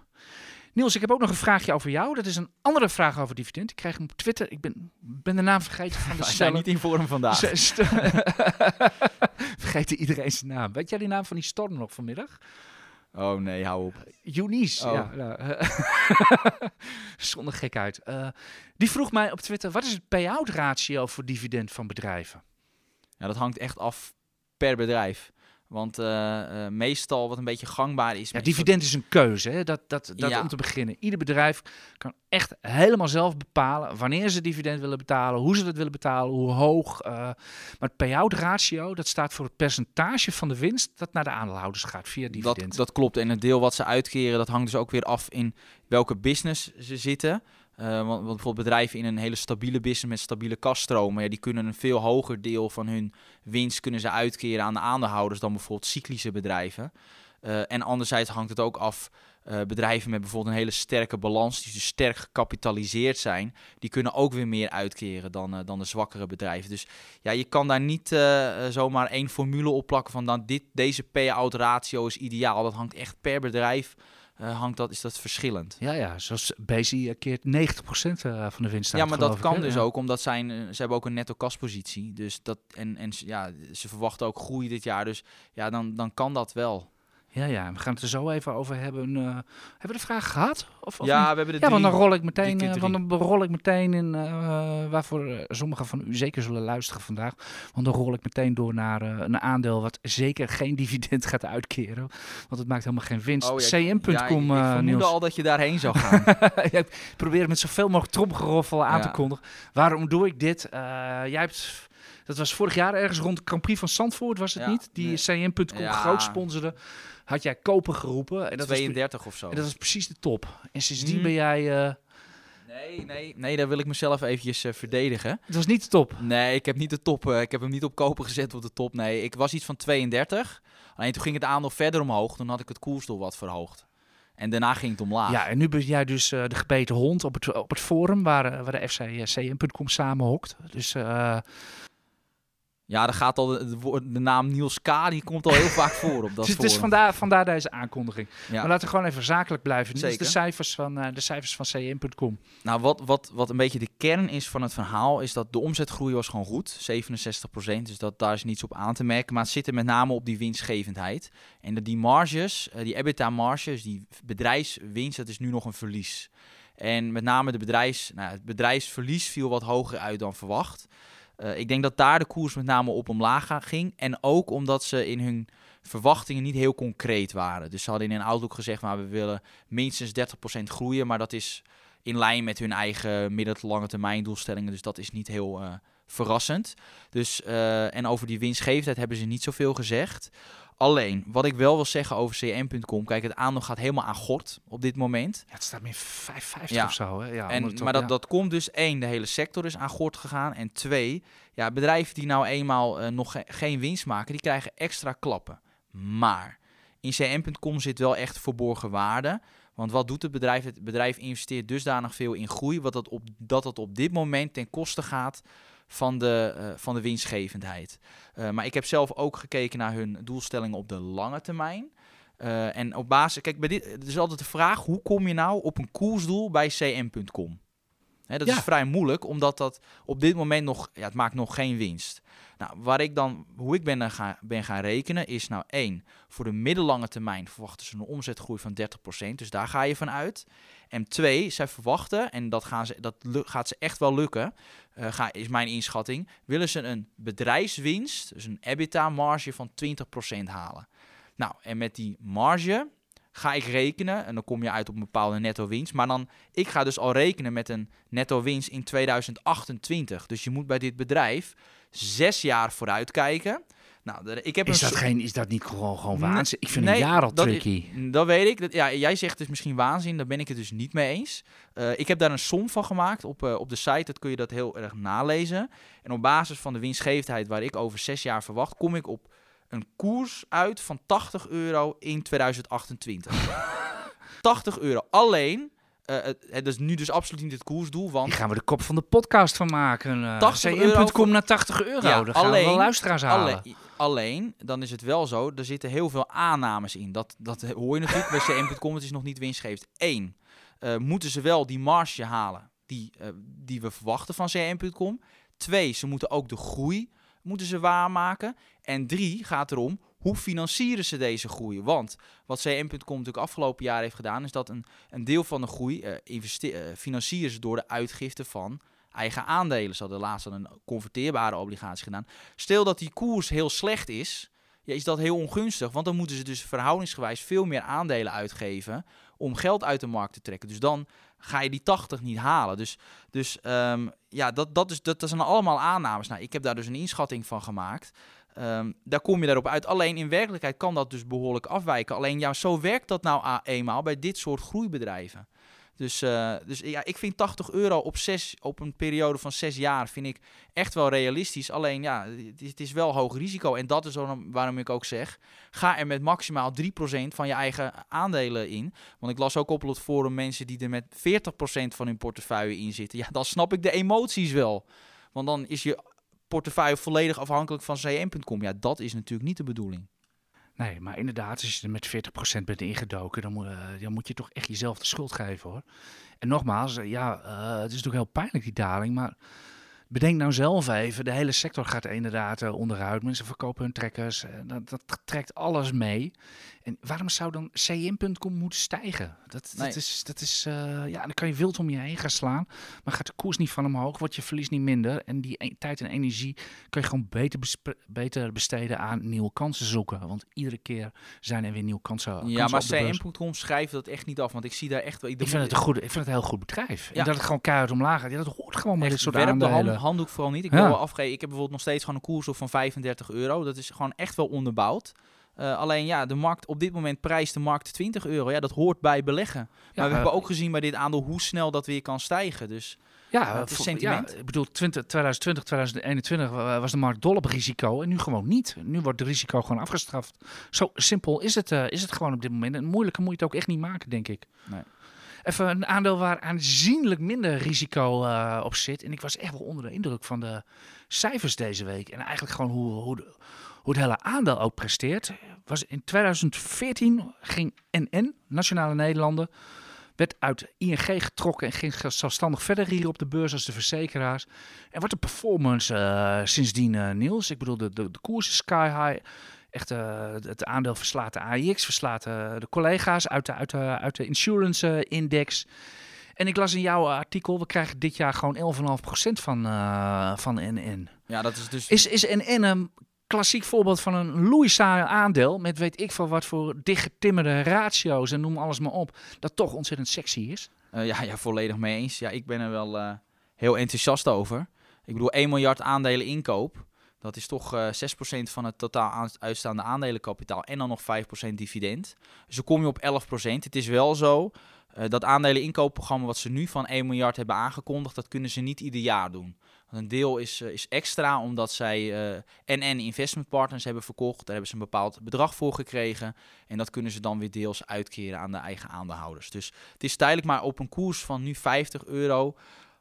Niels, ik heb ook nog een vraagje over jou. Dat is een andere vraag over dividend. Ik kreeg hem op Twitter. Ik ben, ben de naam vergeten van de Wij zijn niet in vorm vandaag. Vergeten iedereen zijn naam. Weet jij die naam van die storm nog vanmiddag? Oh nee, hou op. Eunice. Oh. Ja, nou, zonder gekheid. Eh die vroeg mij op Twitter, wat is het payout ratio voor dividend van bedrijven? Ja, dat hangt echt af per bedrijf. Want eh, eh, meestal wat een beetje gangbaar is. Ja, dividend is een keuze, hè? Dat, dat, dat Ja. om te beginnen. Ieder bedrijf kan echt helemaal zelf bepalen wanneer ze dividend willen betalen, hoe ze dat willen betalen, hoe hoog. eh. maar het payout ratio, dat staat voor het percentage van de winst dat naar de aandeelhouders gaat via dividend. Dat, dat klopt. En het deel wat ze uitkeren, dat hangt dus ook weer af in welke business ze zitten. Eh, want, want bijvoorbeeld bedrijven in een hele stabiele business met stabiele kaststromen, ja, die kunnen een veel hoger deel van hun winst kunnen ze uitkeren aan de aandeelhouders dan bijvoorbeeld cyclische bedrijven. Eh, en anderzijds hangt het ook af, eh, bedrijven met bijvoorbeeld een hele sterke balans, die dus sterk gecapitaliseerd zijn, die kunnen ook weer meer uitkeren dan, dan de zwakkere bedrijven. Dus ja, je kan daar niet zomaar één formule op plakken van dan dit, deze payout ratio is ideaal. Dat hangt echt per bedrijf, eh, hangt dat, is dat verschillend. Ja, ja, zoals Bezi keert 90% eh, van de winst uit, Ja, maar dat ik, kan dus Ja. ook, omdat zijn, eh, ze hebben ook een netto kaspositie. Dus dat, en, en ze- ja, ze verwachten ook groei dit jaar. Dus ja, dan, dan kan dat wel. Ja, ja, we gaan het er zo even over hebben. eh, hebben we de vraag gehad? Of, of ja, niet? we hebben de ja want dan rol ik meteen, eh, want dan rol ik meteen in, eh, waarvoor sommigen van u zeker zullen luisteren vandaag. Want dan rol ik meteen door naar een aandeel wat zeker geen dividend gaat uitkeren. Want het maakt helemaal geen winst. Oh, ja, CM.com, ja, ik, ik Niels. al dat je daarheen zou gaan. Ja, ik probeer met zoveel mogelijk tromgeroffel aan Ja. te kondigen. Waarom doe ik dit? Jij hebt... Dat was vorig jaar ergens rond de Grand Prix van Zandvoort, was het Ja, niet? Die nee. CM.com Ja. groot sponsorde. Had jij kopen geroepen. En dat, was, 32 of zo. en dat was precies de top. En sindsdien Hmm. ben jij... eh, Nee, nee, nee, daar wil ik mezelf eventjes eh, verdedigen. het was niet de top. Nee, ik heb niet de top. eh, ik heb hem niet op kopen gezet op de top. Nee, ik was iets van 32. Alleen toen ging het aandeel verder omhoog. Toen had ik het koersdoel wat verhoogd. En daarna ging het omlaag. Ja, en nu ben jij dus de gebeten hond op het, op het forum waar, waar de FC eh, CM.com samenhokt. Dus Ja, daar gaat al de, de, naam Niels K. Die komt al heel vaak voor op dat dus, dus vandaar, vandaar deze aankondiging. Ja. Maar laten we gewoon even zakelijk blijven. Dit is Zeker. de cijfers van, eh, de cijfers van CM.com. Nou, wat, wat, wat een beetje de kern is van het verhaal, is dat de omzetgroei was gewoon goed. 67%, dus dat, daar is niets op aan te merken. Maar het zit er met name op die winstgevendheid. En dat die marges, eh, die EBITDA-marges, die bedrijfswinst, dat is nu nog een verlies. En met name de bedrijfs, nou, het bedrijfsverlies viel wat hoger uit dan verwacht. Eh, ik denk dat daar de koers met name op omlaag ging. En ook omdat ze in hun verwachtingen niet heel concreet waren. Dus ze hadden in een outlook gezegd, maar we willen minstens 30% groeien. Maar dat is in lijn met hun eigen midden- tot lange termijn doelstellingen. Dus dat is niet heel eh, verrassend. Dus, eh, en over die winstgevendheid hebben ze niet zoveel gezegd. Alleen, wat ik wel wil zeggen over cm.com, kijk, het aandeel gaat helemaal aan gort op dit moment. Ja, het staat meer 5,50 Ja. of zo. Hè? Ja, en, maar dat, ja. dat komt dus één, de hele sector is aan gort gegaan. En twee, ja, bedrijven die nou eenmaal eh, nog ge- geen winst maken, die krijgen extra klappen. Maar in cm.com zit wel echt verborgen waarde. Want wat doet het bedrijf? Het bedrijf investeert dusdanig veel in groei, wat dat, op, dat het op dit moment ten koste gaat van de, eh, van de winstgevendheid. Eh, maar ik heb zelf ook gekeken naar hun doelstellingen op de lange termijn. Eh, en op basis, kijk, bij dit, het is altijd de vraag: hoe kom je nou op een koersdoel bij cm.com? Hè, dat Ja. is vrij moeilijk, omdat dat op dit moment nog, ja, het maakt nog geen winst. Nou, waar ik dan, hoe ik ben, eh, gaan, ben gaan rekenen, is nou één, voor de middellange termijn verwachten ze een omzetgroei van 30%, dus daar ga je van uit. En twee, zij verwachten, en dat, gaan ze, dat gaat ze echt wel lukken, eh, ga, is mijn inschatting, willen ze een bedrijfswinst, dus een EBITDA-marge van 20% halen. Nou, en met die marge ga ik rekenen, en dan kom je uit op een bepaalde netto winst, maar dan, ik ga dus al rekenen met een netto winst in 2028. Dus je moet bij dit bedrijf zes jaar vooruit kijken. Nou, ik heb Is een dat, geen, is dat niet gewoon, gewoon waanzin? Ik vind nee, een jaar al dat tricky. Dat weet ik. Dat, ja, jij zegt dus misschien waanzin, daar ben ik het dus niet mee eens. Eh, ik heb daar een som van gemaakt op, eh, op de site, dat kun je dat heel erg nalezen. En op basis van de winstgevendheid waar ik over zes jaar verwacht, kom ik op een koers uit van 80 euro in 2028. 80 euro alleen. Eh, het, het is nu dus absoluut niet het koersdoel, want Hier gaan we de kop van de podcast van maken. Uh, 80 euro CM.com voor- naar 80 euro. Ja, Dan gaan we wel luisteraars halen. Alleen, alleen, dan is het wel zo, er zitten heel veel aannames in. Dat, dat hoor je natuurlijk bij cm.com, het is nog niet winstgevend. Eén, eh, moeten ze wel die marge halen die, eh, die we verwachten van cm.com. Twee, ze moeten ook de groei moeten ze waarmaken. En drie, gaat erom, hoe financieren ze deze groei? Want wat cm.com natuurlijk afgelopen jaar heeft gedaan, is dat een, een deel van de groei eh investe- eh, financieren ze door de uitgifte van eigen aandelen. Ze hadden laatst een converteerbare obligatie gedaan. Stel dat die koers heel slecht is, ja, is dat heel ongunstig. Want dan moeten ze dus verhoudingsgewijs veel meer aandelen uitgeven om geld uit de markt te trekken. Dus dan ga je die 80 niet halen. Dus, dus ehm, ja, dat, dat, is, dat, dat zijn allemaal aannames. Nou, ik heb daar dus een inschatting van gemaakt. Ehm, daar kom je daarop uit. Alleen in werkelijkheid kan dat dus behoorlijk afwijken. Alleen ja, zo werkt dat nou eenmaal bij dit soort groeibedrijven. Dus, eh, dus ja, ik vind 80 euro op, zes, op een periode van zes jaar vind ik echt wel realistisch. Alleen ja, het is, wel hoog risico. En dat is waarom, waarom ik ook zeg, ga er met maximaal 3% van je eigen aandelen in. Want ik las ook op het forum mensen die er met 40% van hun portefeuille in zitten. Ja, dan snap ik de emoties wel. Want dan is je portefeuille volledig afhankelijk van cm.com. Ja, dat is natuurlijk niet de bedoeling. Nee, maar inderdaad, als je er met 40% bent ingedoken, dan moet, eh, dan moet je toch echt jezelf de schuld geven hoor. En nogmaals, eh, ja, eh, het is natuurlijk heel pijnlijk die daling, maar bedenk nou zelf even, de hele sector gaat inderdaad eh, onderuit. Mensen verkopen hun trekkers, eh, dat, dat trekt alles mee. En waarom zou dan cm.com moeten stijgen? Dat, Nee. dat is, dat is eh, ja, dan kan je wild om je heen gaan slaan, maar gaat de koers niet van omhoog, wordt je verlies niet minder. En die e- tijd en energie kun je gewoon beter, beter besteden aan nieuwe kansen zoeken. Want iedere keer zijn er weer nieuwe kansen. Ja, maar cm.com schrijft dat echt niet af. Want ik zie daar echt wel... Ik vind, het een goede, ik vind het een heel goed bedrijf. Ja. En dat het gewoon keihard omlaag gaat. Ja, dat hoort gewoon bij dit soort aandelen. Hand, handdoek vooral niet. Ik Ja. wil wel afgeven. Ik heb bijvoorbeeld nog steeds gewoon een koers op van 35 euro. Dat is gewoon echt wel onderbouwd. Eh, alleen ja, de markt op dit moment prijst de markt 20 euro. Ja, dat hoort bij beleggen. Maar Ja, we hebben ook gezien bij dit aandeel hoe snel dat weer kan stijgen. Dus Ja, het is sentiment. Ja, ik bedoel, 20, 2020, 2021 wa- was de markt dol op risico en nu gewoon niet. Nu wordt het risico gewoon afgestraft. Zo simpel is het, eh, is het gewoon op dit moment. En moeilijker moet je het ook echt niet maken, denk ik. Nee. Even een aandeel waar aanzienlijk minder risico eh, op zit. En ik was echt wel onder de indruk van de cijfers deze week. En eigenlijk gewoon hoe, hoe, de- hoe het hele aandeel ook presteert. Was in 2014 ging NN, Nationale Nederlanden, werd uit ING getrokken en ging zelfstandig verder hier op de beurs als de verzekeraars. En wat de performance eh, sindsdien, eh, Niels. Ik bedoel, de, de, de koers is sky high. Echt, eh, het aandeel verslaat de AIX, verslaat de collega's uit de, uit de, uit de insurance index. En ik las in jouw artikel, we krijgen dit jaar gewoon 11,5% van, van NN. ja, dat is dus... Is, is NN een klassiek voorbeeld van een Louisa aandeel met weet ik veel wat voor dichtgetimmerde ratio's en noem alles maar op, dat toch ontzettend sexy is? Eh, ja, ja, volledig mee eens. Ja, ik ben er wel eh, heel enthousiast over. Ik bedoel, 1 miljard aandelen inkoop. Dat is toch eh 6% van het totaal aan- uitstaande aandelenkapitaal. En dan nog 5% dividend. Dus dan kom je op 11%. Het is wel zo. dat aandelen inkoopprogramma wat ze nu van 1 miljard hebben aangekondigd, dat kunnen ze niet ieder jaar doen. Een deel is, eh, is extra omdat zij eh, NN Investment Partners hebben verkocht. Daar hebben ze een bepaald bedrag voor gekregen. En dat kunnen ze dan weer deels uitkeren aan de eigen aandeelhouders. Dus het is tijdelijk maar op een koers van nu 50 euro.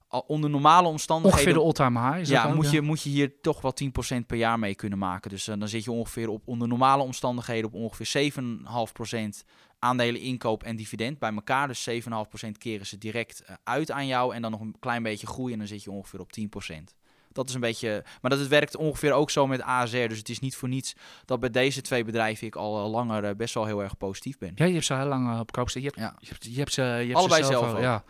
Onder normale omstandigheden Ongeveer de all-time high. Ja, ook, moet je, moet je hier toch wel 10% per jaar mee kunnen maken. Dus eh, dan zit je ongeveer op onder normale omstandigheden op ongeveer 7,5% aandelen inkoop en dividend bij elkaar. Dus 7,5% keren ze direct eh, uit aan jou en dan nog een klein beetje groei en dan zit je ongeveer op 10%. Dat is een beetje, maar dat het werkt ongeveer ook zo met ASR. Dus het is niet voor niets dat bij deze twee bedrijven ik al eh, langer best wel heel erg positief ben. Ja, je hebt ze heel lang op koop staan. Je hebt, Ja. je hebt, je hebt ze, je hebt Allebei ze zelf. Ja.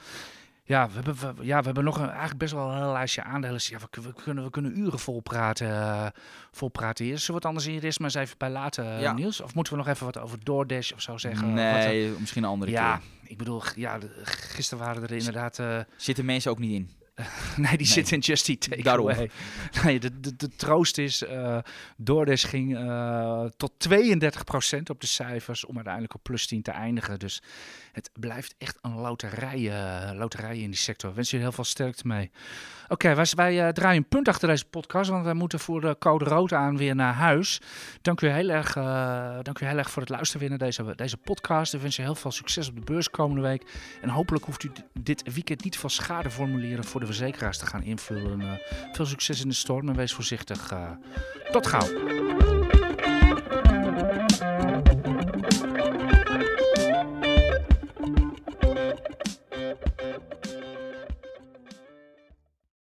Ja, we hebben, we, ja, we hebben nog een, eigenlijk best wel een heel lijstje aandelen. Ja, we, we, kunnen, we kunnen uren vol praten. eh, vol praten hier. Zullen we het anders hier eerst maar eens even bij laten, eh, Ja. Niels? Of moeten we nog even wat over DoorDash of zo zeggen? Wat, nee, misschien een eh, andere ja, keer. ik bedoel, ja, gisteren waren er inderdaad... eh, Zitten mensen ook niet in. nee, die zit in Just Eat Daarom. Takeaway. Nee, de, de, de troost is, eh DoorDash ging eh, tot 32% op de cijfers om uiteindelijk op plus 10 te eindigen. Dus het blijft echt een loterij, eh, loterij in die sector. Ik wens jullie heel veel sterkte mee. Oké, wij, eh, draaien een punt achter deze podcast, want wij moeten voor de code rood aan weer naar huis. Dank u heel erg, eh, dank u heel erg voor het luisteren weer naar deze, deze podcast. Ik wens je heel veel succes op de beurs komende week. En hopelijk hoeft u dit weekend niet van schadeformulieren voor de verzekeraars te gaan invullen. Veel succes in de storm en wees voorzichtig. Tot gauw.